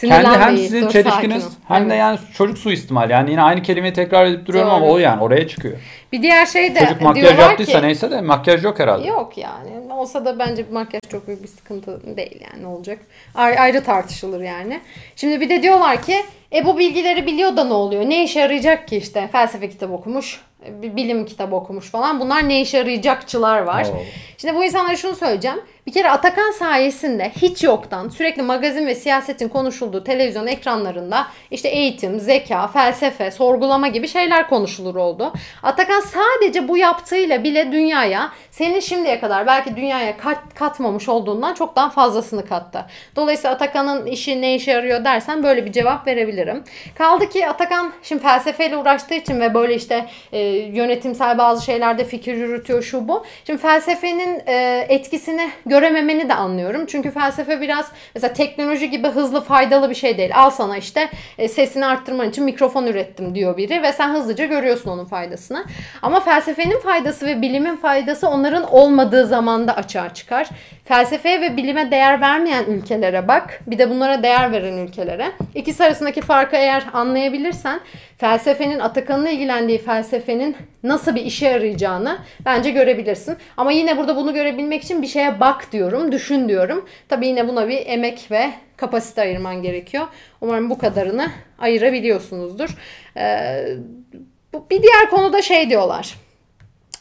kendi hem sizin dur, çelişkiniz sakin ol. hem de Evet. yani çocuk suistimal. Yani yine aynı kelimeyi tekrar edip duruyorum ama Doğru. o yani oraya çıkıyor. Bir diğer şey de Çocuk makyaj yaptıysa ki, neyse de makyaj yok herhalde. Yok yani. Olsa da bence makyaj çok büyük bir sıkıntı değil yani olacak. Ayrı, ayrı tartışılır yani. Şimdi bir de diyorlar ki e bu bilgileri biliyor da ne oluyor? Ne işe yarayacak ki işte? Felsefe kitabı okumuş, bir bilim kitabı okumuş falan. Bunlar ne işe yarayacakçılar var. Oo. Şimdi bu insanlara şunu söyleyeceğim. Bir kere Atakan sayesinde hiç yoktan sürekli magazin ve siyasetin konuşulduğu televizyon ekranlarında işte eğitim, zeka, felsefe, sorgulama gibi şeyler konuşulur oldu. Atakan sadece bu yaptığıyla bile dünyaya senin şimdiye kadar belki dünyaya kat, katmamış olduğundan çok daha fazlasını kattı. Dolayısıyla Atakan'ın işi ne işe yarıyor dersen böyle bir cevap verebilirim. Kaldı ki Atakan şimdi felsefeyle uğraştığı için ve böyle işte e, yönetimsel bazı şeylerde fikir yürütüyor şu bu. Şimdi felsefenin e, etkisini görememeni de anlıyorum. Çünkü felsefe biraz mesela teknoloji gibi hızlı faydalı bir şey değil. Al sana işte e, sesini arttırman için mikrofon ürettim diyor biri ve sen hızlıca görüyorsun onun faydasını. Ama felsefenin faydası ve bilimin faydası onların olmadığı zamanda açığa çıkar. Felsefeye ve bilime değer vermeyen ülkelere bak. Bir de bunlara değer veren ülkelere. İkisi arasındaki farkı eğer anlayabilirsen felsefenin Atakan'ın ilgilendiği felsefenin nasıl bir işe yarayacağını bence görebilirsin. Ama yine burada bunu görebilmek için bir şeye bak diyorum, düşün diyorum. Tabii yine buna bir emek ve kapasite ayırman gerekiyor. Umarım bu kadarını ayırabiliyorsunuzdur. Ee, bir diğer konuda şey diyorlar.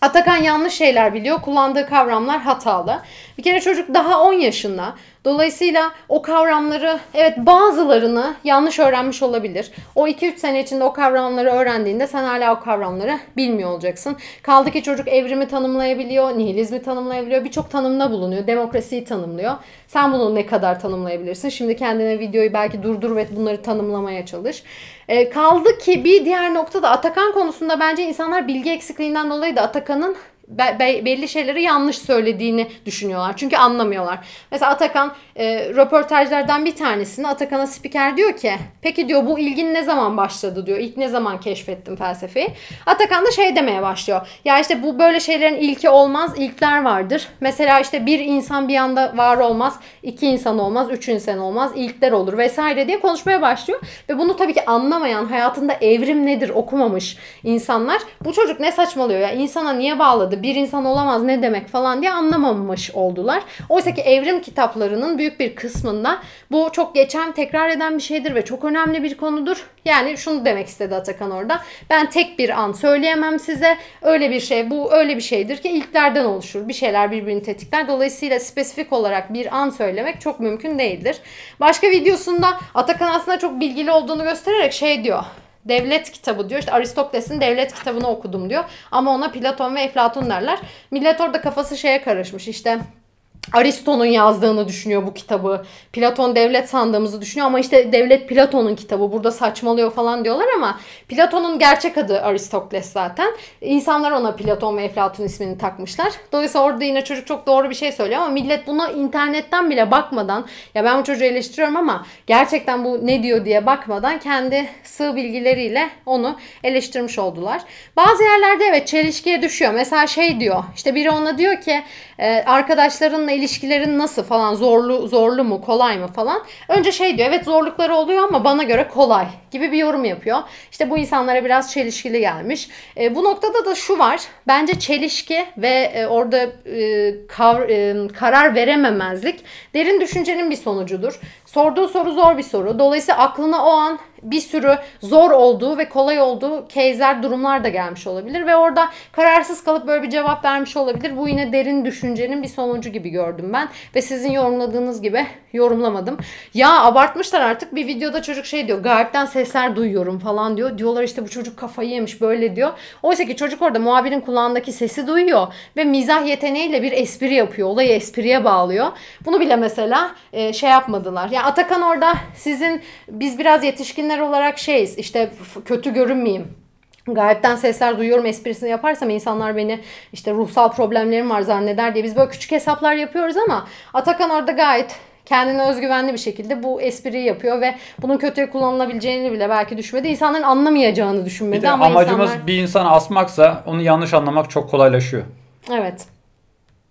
Atakan yanlış şeyler biliyor. Kullandığı kavramlar hatalı. Bir kere çocuk daha 10 yaşında. Dolayısıyla o kavramları evet bazılarını yanlış öğrenmiş olabilir. O 2-3 sene içinde o kavramları öğrendiğinde sen hala o kavramları bilmiyor olacaksın. Kaldı ki çocuk evrimi tanımlayabiliyor, nihilizmi tanımlayabiliyor, birçok tanımda bulunuyor, demokrasiyi tanımlıyor. Sen bunu ne kadar tanımlayabilirsin? Şimdi kendine videoyu belki durdur ve bunları tanımlamaya çalış. E, kaldı ki bir diğer noktada Atakan konusunda bence insanlar bilgi eksikliğinden dolayı da Atakan'ın belli şeyleri yanlış söylediğini düşünüyorlar. Çünkü anlamıyorlar. Mesela Atakan e, röportajlardan bir tanesinde Atakan'a spiker diyor ki peki diyor bu ilgin ne zaman başladı diyor. İlk ne zaman keşfettim felsefeyi. Atakan da şey demeye başlıyor. Ya işte bu böyle şeylerin ilki olmaz. ilkler vardır. Mesela işte bir insan bir anda var olmaz. iki insan olmaz. Üç insan olmaz. ilkler olur vesaire diye konuşmaya başlıyor. Ve bunu tabii ki anlamayan hayatında evrim nedir okumamış insanlar bu çocuk ne saçmalıyor ya insana niye bağladı bir insan olamaz ne demek falan diye anlamamış oldular. Oysa ki evrim kitaplarının büyük bir kısmında bu çok geçen tekrar eden bir şeydir ve çok önemli bir konudur. Yani şunu demek istedi Atakan orada. Ben tek bir an söyleyemem size. Öyle bir şey bu öyle bir şeydir ki ilklerden oluşur. Bir şeyler birbirini tetikler. Dolayısıyla spesifik olarak bir an söylemek çok mümkün değildir. Başka videosunda Atakan aslında çok bilgili olduğunu göstererek şey diyor devlet kitabı diyor. İşte Aristoteles'in devlet kitabını okudum diyor. Ama ona Platon ve Eflatun derler. Millet orada kafası şeye karışmış. İşte Aristo'nun yazdığını düşünüyor bu kitabı. Platon devlet sandığımızı düşünüyor ama işte devlet Platon'un kitabı. Burada saçmalıyor falan diyorlar ama Platon'un gerçek adı Aristokles zaten. İnsanlar ona Platon ve Eflatun ismini takmışlar. Dolayısıyla orada yine çocuk çok doğru bir şey söylüyor ama millet buna internetten bile bakmadan ya ben bu çocuğu eleştiriyorum ama gerçekten bu ne diyor diye bakmadan kendi sığ bilgileriyle onu eleştirmiş oldular. Bazı yerlerde evet çelişkiye düşüyor. Mesela şey diyor işte biri ona diyor ki arkadaşlarınla ilişkilerin nasıl falan zorlu zorlu mu kolay mı falan. Önce şey diyor evet zorlukları oluyor ama bana göre kolay gibi bir yorum yapıyor. İşte bu insanlara biraz çelişkili gelmiş. E, bu noktada da şu var. Bence çelişki ve e, orada e, kav, e, karar verememezlik derin düşüncenin bir sonucudur. Sorduğu soru zor bir soru. Dolayısıyla aklına o an bir sürü zor olduğu ve kolay olduğu case'ler, durumlar da gelmiş olabilir ve orada kararsız kalıp böyle bir cevap vermiş olabilir. Bu yine derin düşüncenin bir sonucu gibi gördüm ben ve sizin yorumladığınız gibi yorumlamadım. Ya abartmışlar artık bir videoda çocuk şey diyor gayipten sesler duyuyorum falan diyor. Diyorlar işte bu çocuk kafayı yemiş böyle diyor. Oysa ki çocuk orada muhabirin kulağındaki sesi duyuyor ve mizah yeteneğiyle bir espri yapıyor. Olayı espriye bağlıyor. Bunu bile mesela e, şey yapmadılar. Yani Atakan orada sizin biz biraz yetişkinler olarak şeyiz işte kötü görünmeyeyim Gayipten sesler duyuyorum esprisini yaparsam insanlar beni işte ruhsal problemlerim var zanneder diye biz böyle küçük hesaplar yapıyoruz ama Atakan orada gayet kendine özgüvenli bir şekilde bu espriyi yapıyor ve bunun kötüye kullanılabileceğini bile belki düşünmedi. İnsanların anlamayacağını düşünmedi bir de ama amacımız insanlar... bir insanı asmaksa onu yanlış anlamak çok kolaylaşıyor. Evet.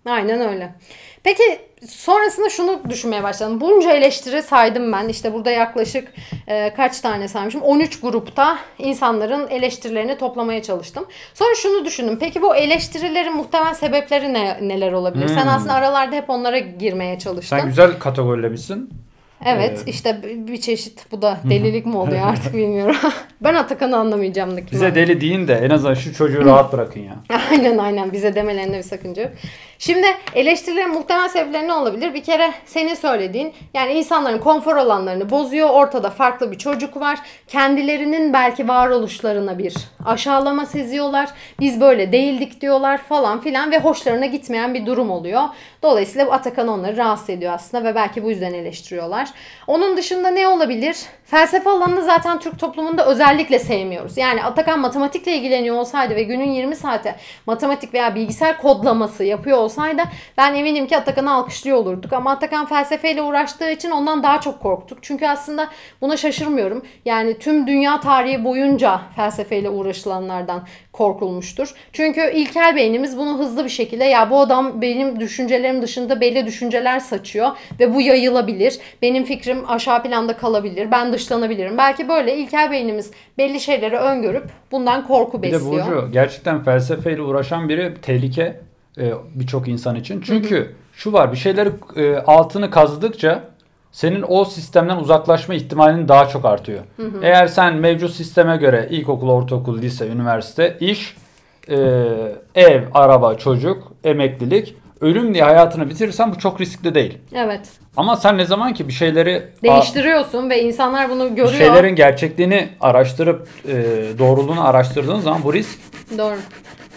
Aynen öyle. Peki sonrasında şunu düşünmeye başladım. Bunca eleştiri saydım ben. İşte burada yaklaşık e, kaç tane saymışım? 13 grupta insanların eleştirilerini toplamaya çalıştım. Sonra şunu düşündüm. Peki bu eleştirilerin muhtemel sebepleri ne, neler olabilir? Hmm. Sen aslında aralarda hep onlara girmeye çalıştın. Sen güzel kategorilemişsin. Evet ee... işte bir çeşit bu da delilik mi oluyor (laughs) artık bilmiyorum. (laughs) ben Atakan'ı anlamayacağım da Bize deli deyin de en azından şu çocuğu rahat bırakın ya. (laughs) aynen aynen bize demelerinde bir sakınca yok. Şimdi eleştirilerin muhtemel sebepleri ne olabilir? Bir kere senin söylediğin yani insanların konfor alanlarını bozuyor. Ortada farklı bir çocuk var. Kendilerinin belki varoluşlarına bir aşağılama seziyorlar. Biz böyle değildik diyorlar falan filan ve hoşlarına gitmeyen bir durum oluyor. Dolayısıyla Atakan onları rahatsız ediyor aslında ve belki bu yüzden eleştiriyorlar. Onun dışında ne olabilir? Felsefe alanını zaten Türk toplumunda özellikle sevmiyoruz. Yani Atakan matematikle ilgileniyor olsaydı ve günün 20 saate matematik veya bilgisayar kodlaması yapıyor olsaydı ben eminim ki Atakan'ı alkışlıyor olurduk. Ama Atakan felsefeyle uğraştığı için ondan daha çok korktuk. Çünkü aslında buna şaşırmıyorum. Yani tüm dünya tarihi boyunca felsefeyle uğraşılanlardan korkulmuştur. Çünkü ilkel beynimiz bunu hızlı bir şekilde ya bu adam benim düşüncelerim dışında belli düşünceler saçıyor ve bu yayılabilir. Benim fikrim aşağı planda kalabilir. Ben dışlanabilirim. Belki böyle ilkel beynimiz belli şeyleri öngörüp bundan korku besliyor. Bir de Burcu gerçekten felsefeyle uğraşan biri tehlike e, birçok insan için. Çünkü hı hı. şu var bir şeyleri e, altını kazıdıkça senin o sistemden uzaklaşma ihtimalin daha çok artıyor. Hı hı. Eğer sen mevcut sisteme göre ilkokul, ortaokul, lise, üniversite, iş, e, ev, araba, çocuk, emeklilik, ölüm diye hayatını bitirirsen bu çok riskli değil. Evet. Ama sen ne zaman ki bir şeyleri değiştiriyorsun ve insanlar bunu görüyor. Bir şeylerin gerçekliğini araştırıp e, doğruluğunu araştırdığın zaman bu risk Doğru.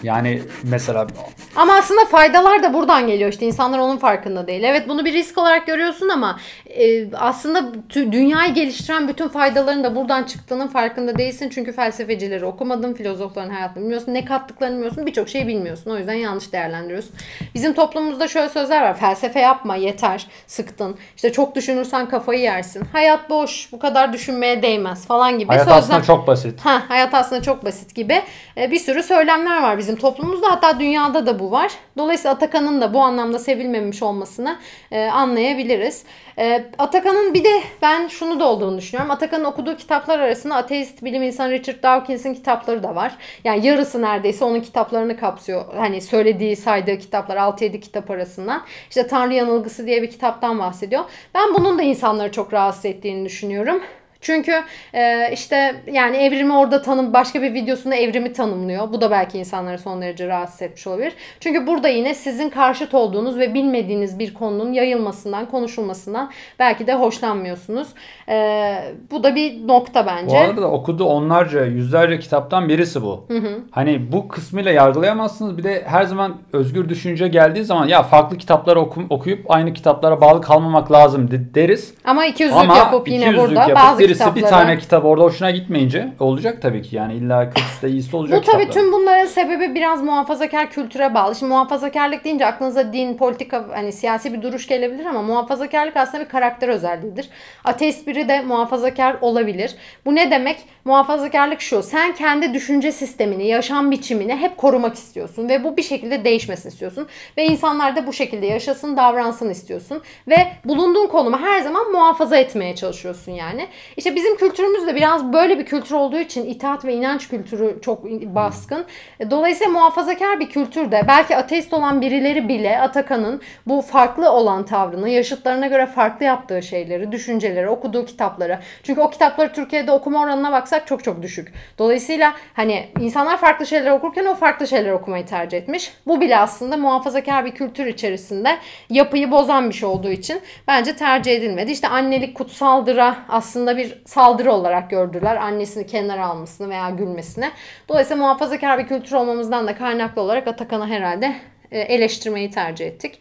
Yani mesela ama aslında faydalar da buradan geliyor işte insanlar onun farkında değil. Evet bunu bir risk olarak görüyorsun ama e, aslında dünyayı geliştiren bütün faydaların da buradan çıktığının farkında değilsin. Çünkü felsefecileri okumadın, filozofların hayatını bilmiyorsun, ne kattıklarını bilmiyorsun, birçok şeyi bilmiyorsun. O yüzden yanlış değerlendiriyorsun. Bizim toplumumuzda şöyle sözler var. Felsefe yapma yeter, sıktın. İşte çok düşünürsen kafayı yersin. Hayat boş, bu kadar düşünmeye değmez falan gibi. Hayat sözler... aslında çok basit. Ha, hayat aslında çok basit gibi. E, bir sürü söylemler var bizim toplumumuzda hatta dünyada da bu var. Dolayısıyla Atakan'ın da bu anlamda sevilmemiş olmasını e, anlayabiliriz. E, Atakan'ın bir de ben şunu da olduğunu düşünüyorum. Atakan'ın okuduğu kitaplar arasında ateist bilim insanı Richard Dawkins'in kitapları da var. Yani yarısı neredeyse onun kitaplarını kapsıyor. Hani söylediği, saydığı kitaplar 6-7 kitap arasından. İşte Tanrı Yanılgısı diye bir kitaptan bahsediyor. Ben bunun da insanları çok rahatsız ettiğini düşünüyorum. Çünkü e, işte yani evrimi orada tanım başka bir videosunda evrimi tanımlıyor. Bu da belki insanları son derece rahatsız etmiş olabilir. Çünkü burada yine sizin karşıt olduğunuz ve bilmediğiniz bir konunun yayılmasından, konuşulmasından belki de hoşlanmıyorsunuz. E, bu da bir nokta bence. Bu arada okuduğu onlarca, yüzlerce kitaptan birisi bu. Hı hı. Hani bu kısmıyla yargılayamazsınız. Bir de her zaman özgür düşünce geldiği zaman ya farklı kitapları oku, okuyup aynı kitaplara bağlı kalmamak lazım deriz. Ama iki yüzlük yapıp yine burada yapıp bazı birisi kitapları. bir tane kitap orada hoşuna gitmeyince olacak tabii ki. Yani illa kötüsü de iyisi olacak Bu tabii kitaplar. tüm bunların sebebi biraz muhafazakar kültüre bağlı. Şimdi muhafazakarlık deyince aklınıza din, politika, hani siyasi bir duruş gelebilir ama muhafazakarlık aslında bir karakter özelliğidir. Ateist biri de muhafazakar olabilir. Bu ne demek? Muhafazakarlık şu. Sen kendi düşünce sistemini, yaşam biçimini hep korumak istiyorsun ve bu bir şekilde değişmesini istiyorsun ve insanlar da bu şekilde yaşasın, davransın istiyorsun ve bulunduğun konumu her zaman muhafaza etmeye çalışıyorsun yani. İşte bizim kültürümüzde biraz böyle bir kültür olduğu için itaat ve inanç kültürü çok baskın. Dolayısıyla muhafazakar bir kültürde belki ateist olan birileri bile Atakan'ın bu farklı olan tavrını, yaşıtlarına göre farklı yaptığı şeyleri, düşünceleri, okuduğu kitapları. Çünkü o kitapları Türkiye'de okuma oranına baksak çok çok düşük. Dolayısıyla hani insanlar farklı şeyler okurken o farklı şeyler okumayı tercih etmiş. Bu bile aslında muhafazakar bir kültür içerisinde yapıyı bozan bir şey olduğu için bence tercih edilmedi. İşte annelik kutsaldıra aslında bir saldırı olarak gördüler. Annesini kenara almasını veya gülmesini. Dolayısıyla muhafazakar bir kültür olmamızdan da kaynaklı olarak Atakan'ı herhalde e, eleştirmeyi tercih ettik.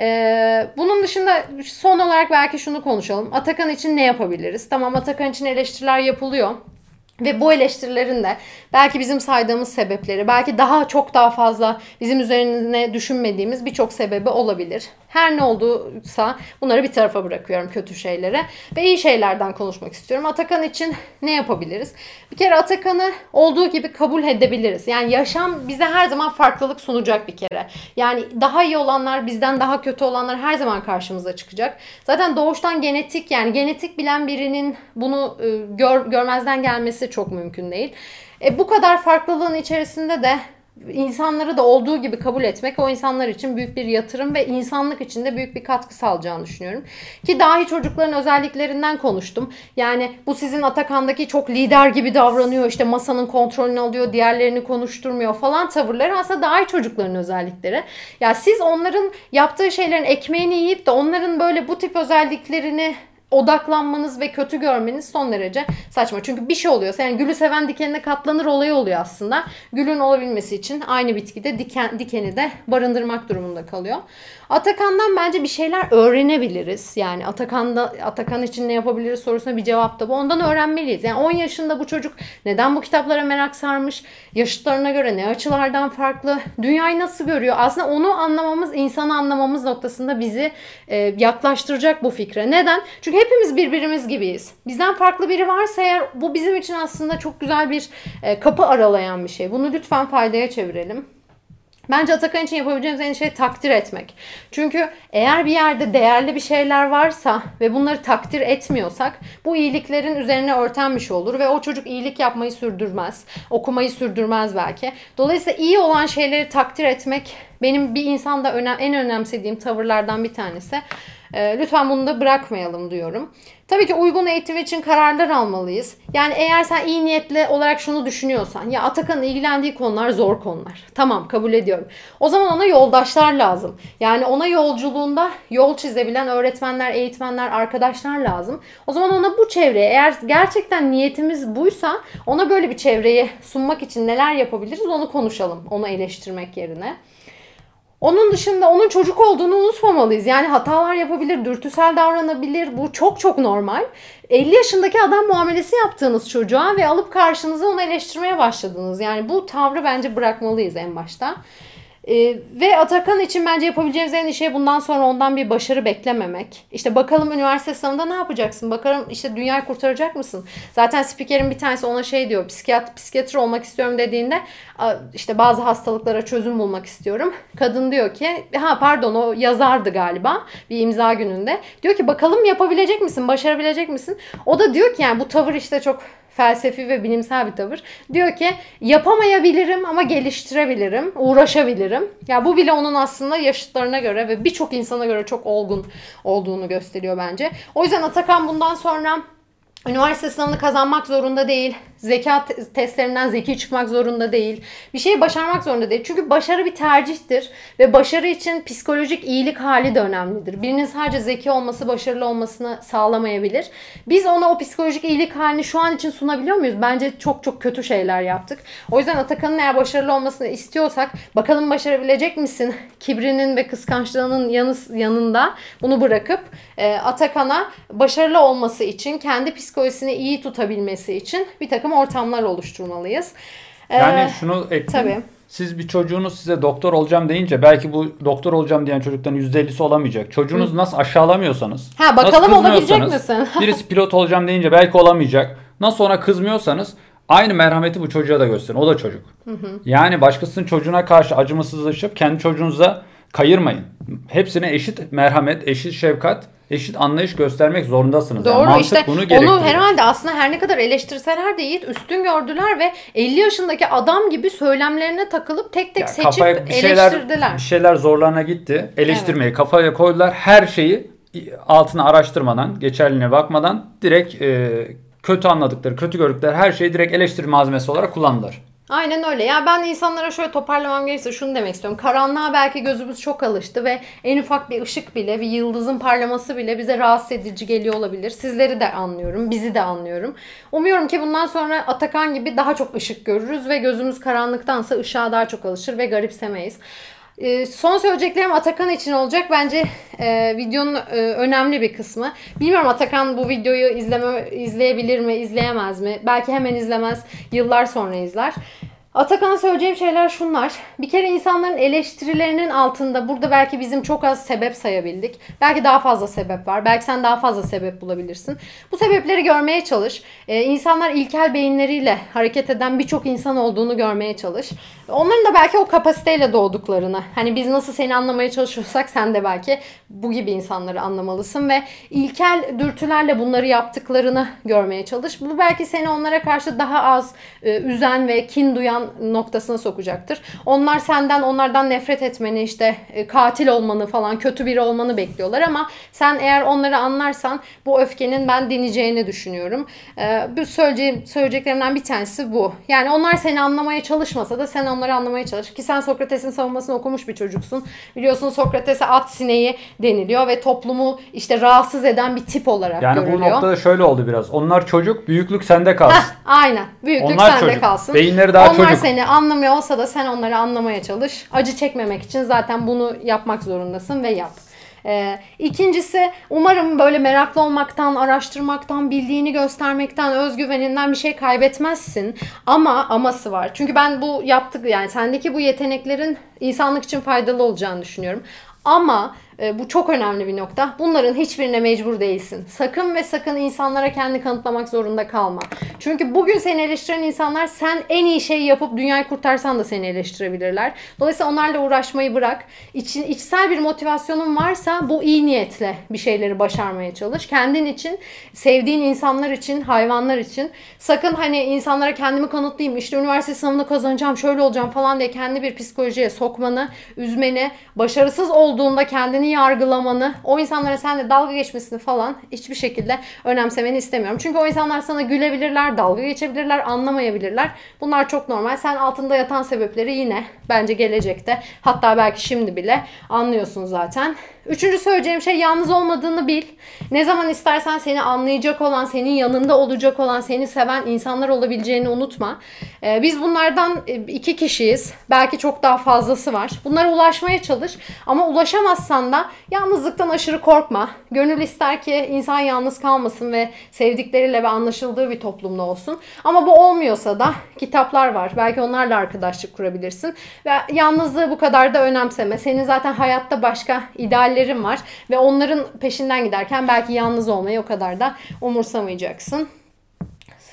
E, bunun dışında son olarak belki şunu konuşalım. Atakan için ne yapabiliriz? Tamam Atakan için eleştiriler yapılıyor. Ve bu eleştirilerin de belki bizim saydığımız sebepleri, belki daha çok daha fazla bizim üzerine düşünmediğimiz birçok sebebi olabilir. Her ne olduysa bunları bir tarafa bırakıyorum kötü şeylere ve iyi şeylerden konuşmak istiyorum. Atakan için ne yapabiliriz? Bir kere Atakan'ı olduğu gibi kabul edebiliriz. Yani yaşam bize her zaman farklılık sunacak bir kere. Yani daha iyi olanlar bizden daha kötü olanlar her zaman karşımıza çıkacak. Zaten doğuştan genetik yani genetik bilen birinin bunu gör, görmezden gelmesi çok mümkün değil. E, bu kadar farklılığın içerisinde de insanları da olduğu gibi kabul etmek o insanlar için büyük bir yatırım ve insanlık için de büyük bir katkı sağlayacağını düşünüyorum. Ki dahi çocukların özelliklerinden konuştum. Yani bu sizin Atakan'daki çok lider gibi davranıyor işte masanın kontrolünü alıyor diğerlerini konuşturmuyor falan tavırları aslında dahi çocukların özellikleri. Ya siz onların yaptığı şeylerin ekmeğini yiyip de onların böyle bu tip özelliklerini odaklanmanız ve kötü görmeniz son derece saçma. Çünkü bir şey oluyor. Yani gülü seven dikenine katlanır olayı oluyor aslında. Gülün olabilmesi için aynı bitkide diken, dikeni de barındırmak durumunda kalıyor. Atakan'dan bence bir şeyler öğrenebiliriz. Yani Atakan'da Atakan için ne yapabiliriz sorusuna bir cevap da bu. Ondan öğrenmeliyiz. Yani 10 yaşında bu çocuk neden bu kitaplara merak sarmış? Yaşıtlarına göre ne açılardan farklı? Dünyayı nasıl görüyor? Aslında onu anlamamız, insanı anlamamız noktasında bizi e, yaklaştıracak bu fikre. Neden? Çünkü hepimiz birbirimiz gibiyiz. Bizden farklı biri varsa eğer bu bizim için aslında çok güzel bir e, kapı aralayan bir şey. Bunu lütfen faydaya çevirelim. Bence Atakan için yapabileceğimiz en şey takdir etmek. Çünkü eğer bir yerde değerli bir şeyler varsa ve bunları takdir etmiyorsak bu iyiliklerin üzerine örten bir şey olur ve o çocuk iyilik yapmayı sürdürmez. Okumayı sürdürmez belki. Dolayısıyla iyi olan şeyleri takdir etmek benim bir insanda önem, en önemsediğim tavırlardan bir tanesi. E, lütfen bunu da bırakmayalım diyorum. Tabii ki uygun eğitim için kararlar almalıyız. Yani eğer sen iyi niyetli olarak şunu düşünüyorsan ya Atakan'ın ilgilendiği konular zor konular. Tamam kabul ediyorum. O zaman ona yoldaşlar lazım. Yani ona yolculuğunda yol çizebilen öğretmenler, eğitmenler, arkadaşlar lazım. O zaman ona bu çevreye eğer gerçekten niyetimiz buysa ona böyle bir çevreyi sunmak için neler yapabiliriz onu konuşalım. Onu eleştirmek yerine. Onun dışında onun çocuk olduğunu unutmamalıyız. Yani hatalar yapabilir, dürtüsel davranabilir. Bu çok çok normal. 50 yaşındaki adam muamelesi yaptığınız çocuğa ve alıp karşınıza onu eleştirmeye başladınız. Yani bu tavrı bence bırakmalıyız en başta. Ee, ve Atakan için bence yapabileceğimiz en iyi şey bundan sonra ondan bir başarı beklememek. İşte bakalım üniversite sınavında ne yapacaksın? Bakalım işte dünyayı kurtaracak mısın? Zaten spikerin bir tanesi ona şey diyor. Psikiyat, psikiyatr olmak istiyorum dediğinde işte bazı hastalıklara çözüm bulmak istiyorum. Kadın diyor ki ha pardon o yazardı galiba bir imza gününde. Diyor ki bakalım yapabilecek misin? Başarabilecek misin? O da diyor ki yani bu tavır işte çok felsefi ve bilimsel bir tavır. Diyor ki yapamayabilirim ama geliştirebilirim, uğraşabilirim. Ya bu bile onun aslında yaşıtlarına göre ve birçok insana göre çok olgun olduğunu gösteriyor bence. O yüzden Atakan bundan sonra Üniversite sınavını kazanmak zorunda değil. Zeka testlerinden zeki çıkmak zorunda değil. Bir şeyi başarmak zorunda değil. Çünkü başarı bir tercihtir. Ve başarı için psikolojik iyilik hali de önemlidir. Birinin sadece zeki olması başarılı olmasını sağlamayabilir. Biz ona o psikolojik iyilik halini şu an için sunabiliyor muyuz? Bence çok çok kötü şeyler yaptık. O yüzden Atakan'ın eğer başarılı olmasını istiyorsak bakalım başarabilecek misin? Kibrinin ve kıskançlığının yanı, yanında bunu bırakıp e, Atakan'a başarılı olması için kendi psikolojisini iyi tutabilmesi için bir takım ortamlar oluşturmalıyız. Yani ee, şunu ekleyeyim. Tabii. Siz bir çocuğunuz size doktor olacağım deyince belki bu doktor olacağım diyen çocuktan %50'si olamayacak. Çocuğunuz Hı. nasıl aşağılamıyorsanız, ha, bakalım olabilecek misin? (laughs) birisi pilot olacağım deyince belki olamayacak. Nasıl ona kızmıyorsanız aynı merhameti bu çocuğa da gösterin. O da çocuk. Hı hı. Yani başkasının çocuğuna karşı acımasızlaşıp kendi çocuğunuza kayırmayın. Hepsine eşit merhamet, eşit şefkat eşit anlayış göstermek zorundasınız. Doğru yani işte bunu onu herhalde aslında her ne kadar eleştirseler de Yiğit üstün gördüler ve 50 yaşındaki adam gibi söylemlerine takılıp tek tek ya seçip bir şeyler, eleştirdiler. Bir şeyler zorlarına gitti. Eleştirmeyi evet. kafaya koydular. Her şeyi altına araştırmadan, geçerliğine bakmadan direkt e, kötü anladıkları, kötü gördükleri her şeyi direkt eleştiri malzemesi olarak kullandılar. Aynen öyle. Ya ben insanlara şöyle toparlamam gerekirse şunu demek istiyorum. Karanlığa belki gözümüz çok alıştı ve en ufak bir ışık bile, bir yıldızın parlaması bile bize rahatsız edici geliyor olabilir. Sizleri de anlıyorum, bizi de anlıyorum. Umuyorum ki bundan sonra Atakan gibi daha çok ışık görürüz ve gözümüz karanlıktansa ışığa daha çok alışır ve garipsemeyiz. Ee, son söyleyeceklerim Atakan için olacak. Bence e, videonun e, önemli bir kısmı. Bilmiyorum Atakan bu videoyu izleme izleyebilir mi, izleyemez mi? Belki hemen izlemez, yıllar sonra izler. Atakan'a söyleyeceğim şeyler şunlar. Bir kere insanların eleştirilerinin altında burada belki bizim çok az sebep sayabildik. Belki daha fazla sebep var. Belki sen daha fazla sebep bulabilirsin. Bu sebepleri görmeye çalış. Ee, insanlar ilkel beyinleriyle hareket eden birçok insan olduğunu görmeye çalış. Onların da belki o kapasiteyle doğduklarını. Hani biz nasıl seni anlamaya çalışıyorsak sen de belki bu gibi insanları anlamalısın ve ilkel dürtülerle bunları yaptıklarını görmeye çalış. Bu belki seni onlara karşı daha az e, üzen ve kin duyan yalan noktasına sokacaktır. Onlar senden onlardan nefret etmeni işte e, katil olmanı falan kötü biri olmanı bekliyorlar ama sen eğer onları anlarsan bu öfkenin ben dineceğini düşünüyorum. Ee, bu söyleyeceğim, söyleyeceklerimden bir tanesi bu. Yani onlar seni anlamaya çalışmasa da sen onları anlamaya çalış. Ki sen Sokrates'in savunmasını okumuş bir çocuksun. Biliyorsun Sokrates'e at sineği deniliyor ve toplumu işte rahatsız eden bir tip olarak Yani görülüyor. bu noktada şöyle oldu biraz. Onlar çocuk, büyüklük sende kalsın. Heh, aynen. Büyüklük Onlar sende çocuk. kalsın. Beyinleri daha Onlar çocuk. Seni anlamıyor olsa da sen onları anlamaya çalış. Acı çekmemek için zaten bunu yapmak zorundasın ve yap. Ee, ikincisi umarım böyle meraklı olmaktan, araştırmaktan, bildiğini göstermekten, özgüveninden bir şey kaybetmezsin. Ama aması var. Çünkü ben bu yaptık yani sendeki bu yeteneklerin insanlık için faydalı olacağını düşünüyorum. Ama e, bu çok önemli bir nokta. Bunların hiçbirine mecbur değilsin. Sakın ve sakın insanlara kendi kanıtlamak zorunda kalma. Çünkü bugün seni eleştiren insanlar sen en iyi şeyi yapıp dünyayı kurtarsan da seni eleştirebilirler. Dolayısıyla onlarla uğraşmayı bırak. İçin, içsel bir motivasyonun varsa bu iyi niyetle bir şeyleri başarmaya çalış. Kendin için, sevdiğin insanlar için, hayvanlar için. Sakın hani insanlara kendimi kanıtlayayım, işte üniversite sınavını kazanacağım, şöyle olacağım falan diye kendi bir psikolojiye sokmanı, üzmeni, başarısız olduğunda kendini yargılamanı, o insanlara seninle dalga geçmesini falan hiçbir şekilde önemsemeni istemiyorum. Çünkü o insanlar sana gülebilirler, dalga geçebilirler, anlamayabilirler. Bunlar çok normal. Sen altında yatan sebepleri yine bence gelecekte hatta belki şimdi bile anlıyorsun zaten. Üçüncü söyleyeceğim şey yalnız olmadığını bil. Ne zaman istersen seni anlayacak olan, senin yanında olacak olan, seni seven insanlar olabileceğini unutma. Ee, biz bunlardan e, iki kişiyiz. Belki çok daha fazlası var. Bunlara ulaşmaya çalış. Ama ulaşamazsan da yalnızlıktan aşırı korkma. Gönül ister ki insan yalnız kalmasın ve sevdikleriyle ve anlaşıldığı bir toplumda olsun. Ama bu olmuyorsa da kitaplar var. Belki onlarla arkadaşlık kurabilirsin. Ve yalnızlığı bu kadar da önemseme. Senin zaten hayatta başka ideallerin var. Ve onların peşinden giderken belki yalnız olmayı o kadar da umursamayacaksın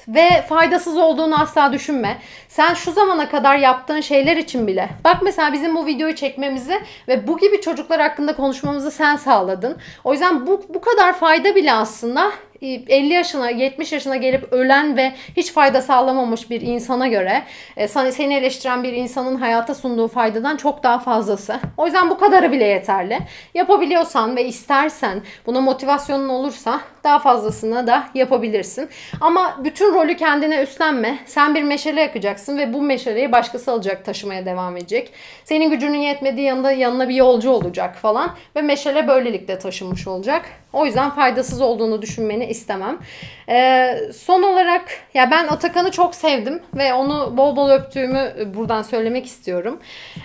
ve faydasız olduğunu asla düşünme. Sen şu zamana kadar yaptığın şeyler için bile. Bak mesela bizim bu videoyu çekmemizi ve bu gibi çocuklar hakkında konuşmamızı sen sağladın. O yüzden bu, bu kadar fayda bile aslında 50 yaşına 70 yaşına gelip ölen ve hiç fayda sağlamamış bir insana göre e, seni eleştiren bir insanın hayata sunduğu faydadan çok daha fazlası. O yüzden bu kadarı bile yeterli. Yapabiliyorsan ve istersen buna motivasyonun olursa daha fazlasını da yapabilirsin. Ama bütün rolü kendine üstlenme. Sen bir meşale yakacaksın ve bu meşaleyi başkası alacak taşımaya devam edecek. Senin gücünün yetmediği yanında yanına bir yolcu olacak falan ve meşale böylelikle taşınmış olacak. O yüzden faydasız olduğunu düşünmeni istemem. Ee, son olarak ya ben Atakan'ı çok sevdim ve onu bol bol öptüğümü buradan söylemek istiyorum.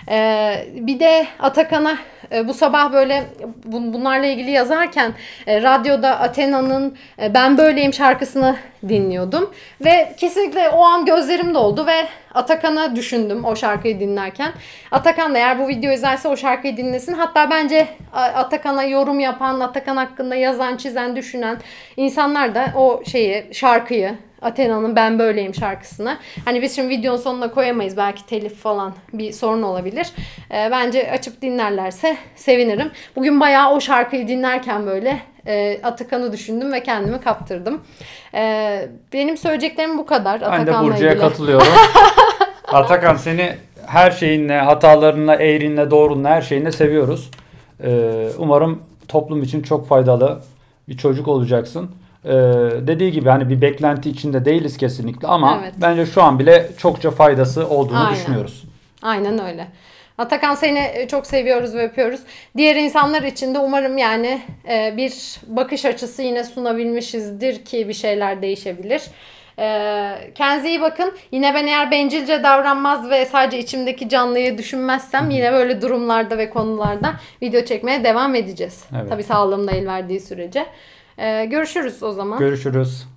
Ee, bir de Atakan'a e, bu sabah böyle bunlarla ilgili yazarken e, radyoda Athena'nın e, Ben Böyleyim şarkısını dinliyordum. Ve kesinlikle o an gözlerim doldu ve Atakan'ı düşündüm o şarkıyı dinlerken. Atakan da eğer bu videoyu izlerse o şarkıyı dinlesin. Hatta bence Atakan'a yorum yapan, Atakan hakkında yazan, çizen, düşünen insanlar da o şeyi, şarkıyı, Athena'nın Ben Böyleyim şarkısını. Hani biz şimdi videonun sonuna koyamayız. Belki telif falan bir sorun olabilir. E, bence açıp dinlerlerse sevinirim. Bugün bayağı o şarkıyı dinlerken böyle e, Atakan'ı düşündüm ve kendimi kaptırdım. E, benim söyleyeceklerim bu kadar. Ben de Burcu'ya katılıyorum. (laughs) Atakan seni her şeyinle, hatalarınla, eğrinle, doğrunla, her şeyinle seviyoruz. Ee, umarım toplum için çok faydalı bir çocuk olacaksın. Ee, dediği gibi hani bir beklenti içinde değiliz kesinlikle ama evet. bence şu an bile çokça faydası olduğunu Aynen. düşünüyoruz. Aynen öyle. Atakan seni çok seviyoruz ve öpüyoruz. Diğer insanlar için de umarım yani e, bir bakış açısı yine sunabilmişizdir ki bir şeyler değişebilir. Ee, kendinize iyi bakın. Yine ben eğer bencilce davranmaz ve sadece içimdeki canlıyı düşünmezsem yine böyle durumlarda ve konularda video çekmeye devam edeceğiz. Evet. Tabii sağlığımda el verdiği sürece. Ee, görüşürüz o zaman. Görüşürüz.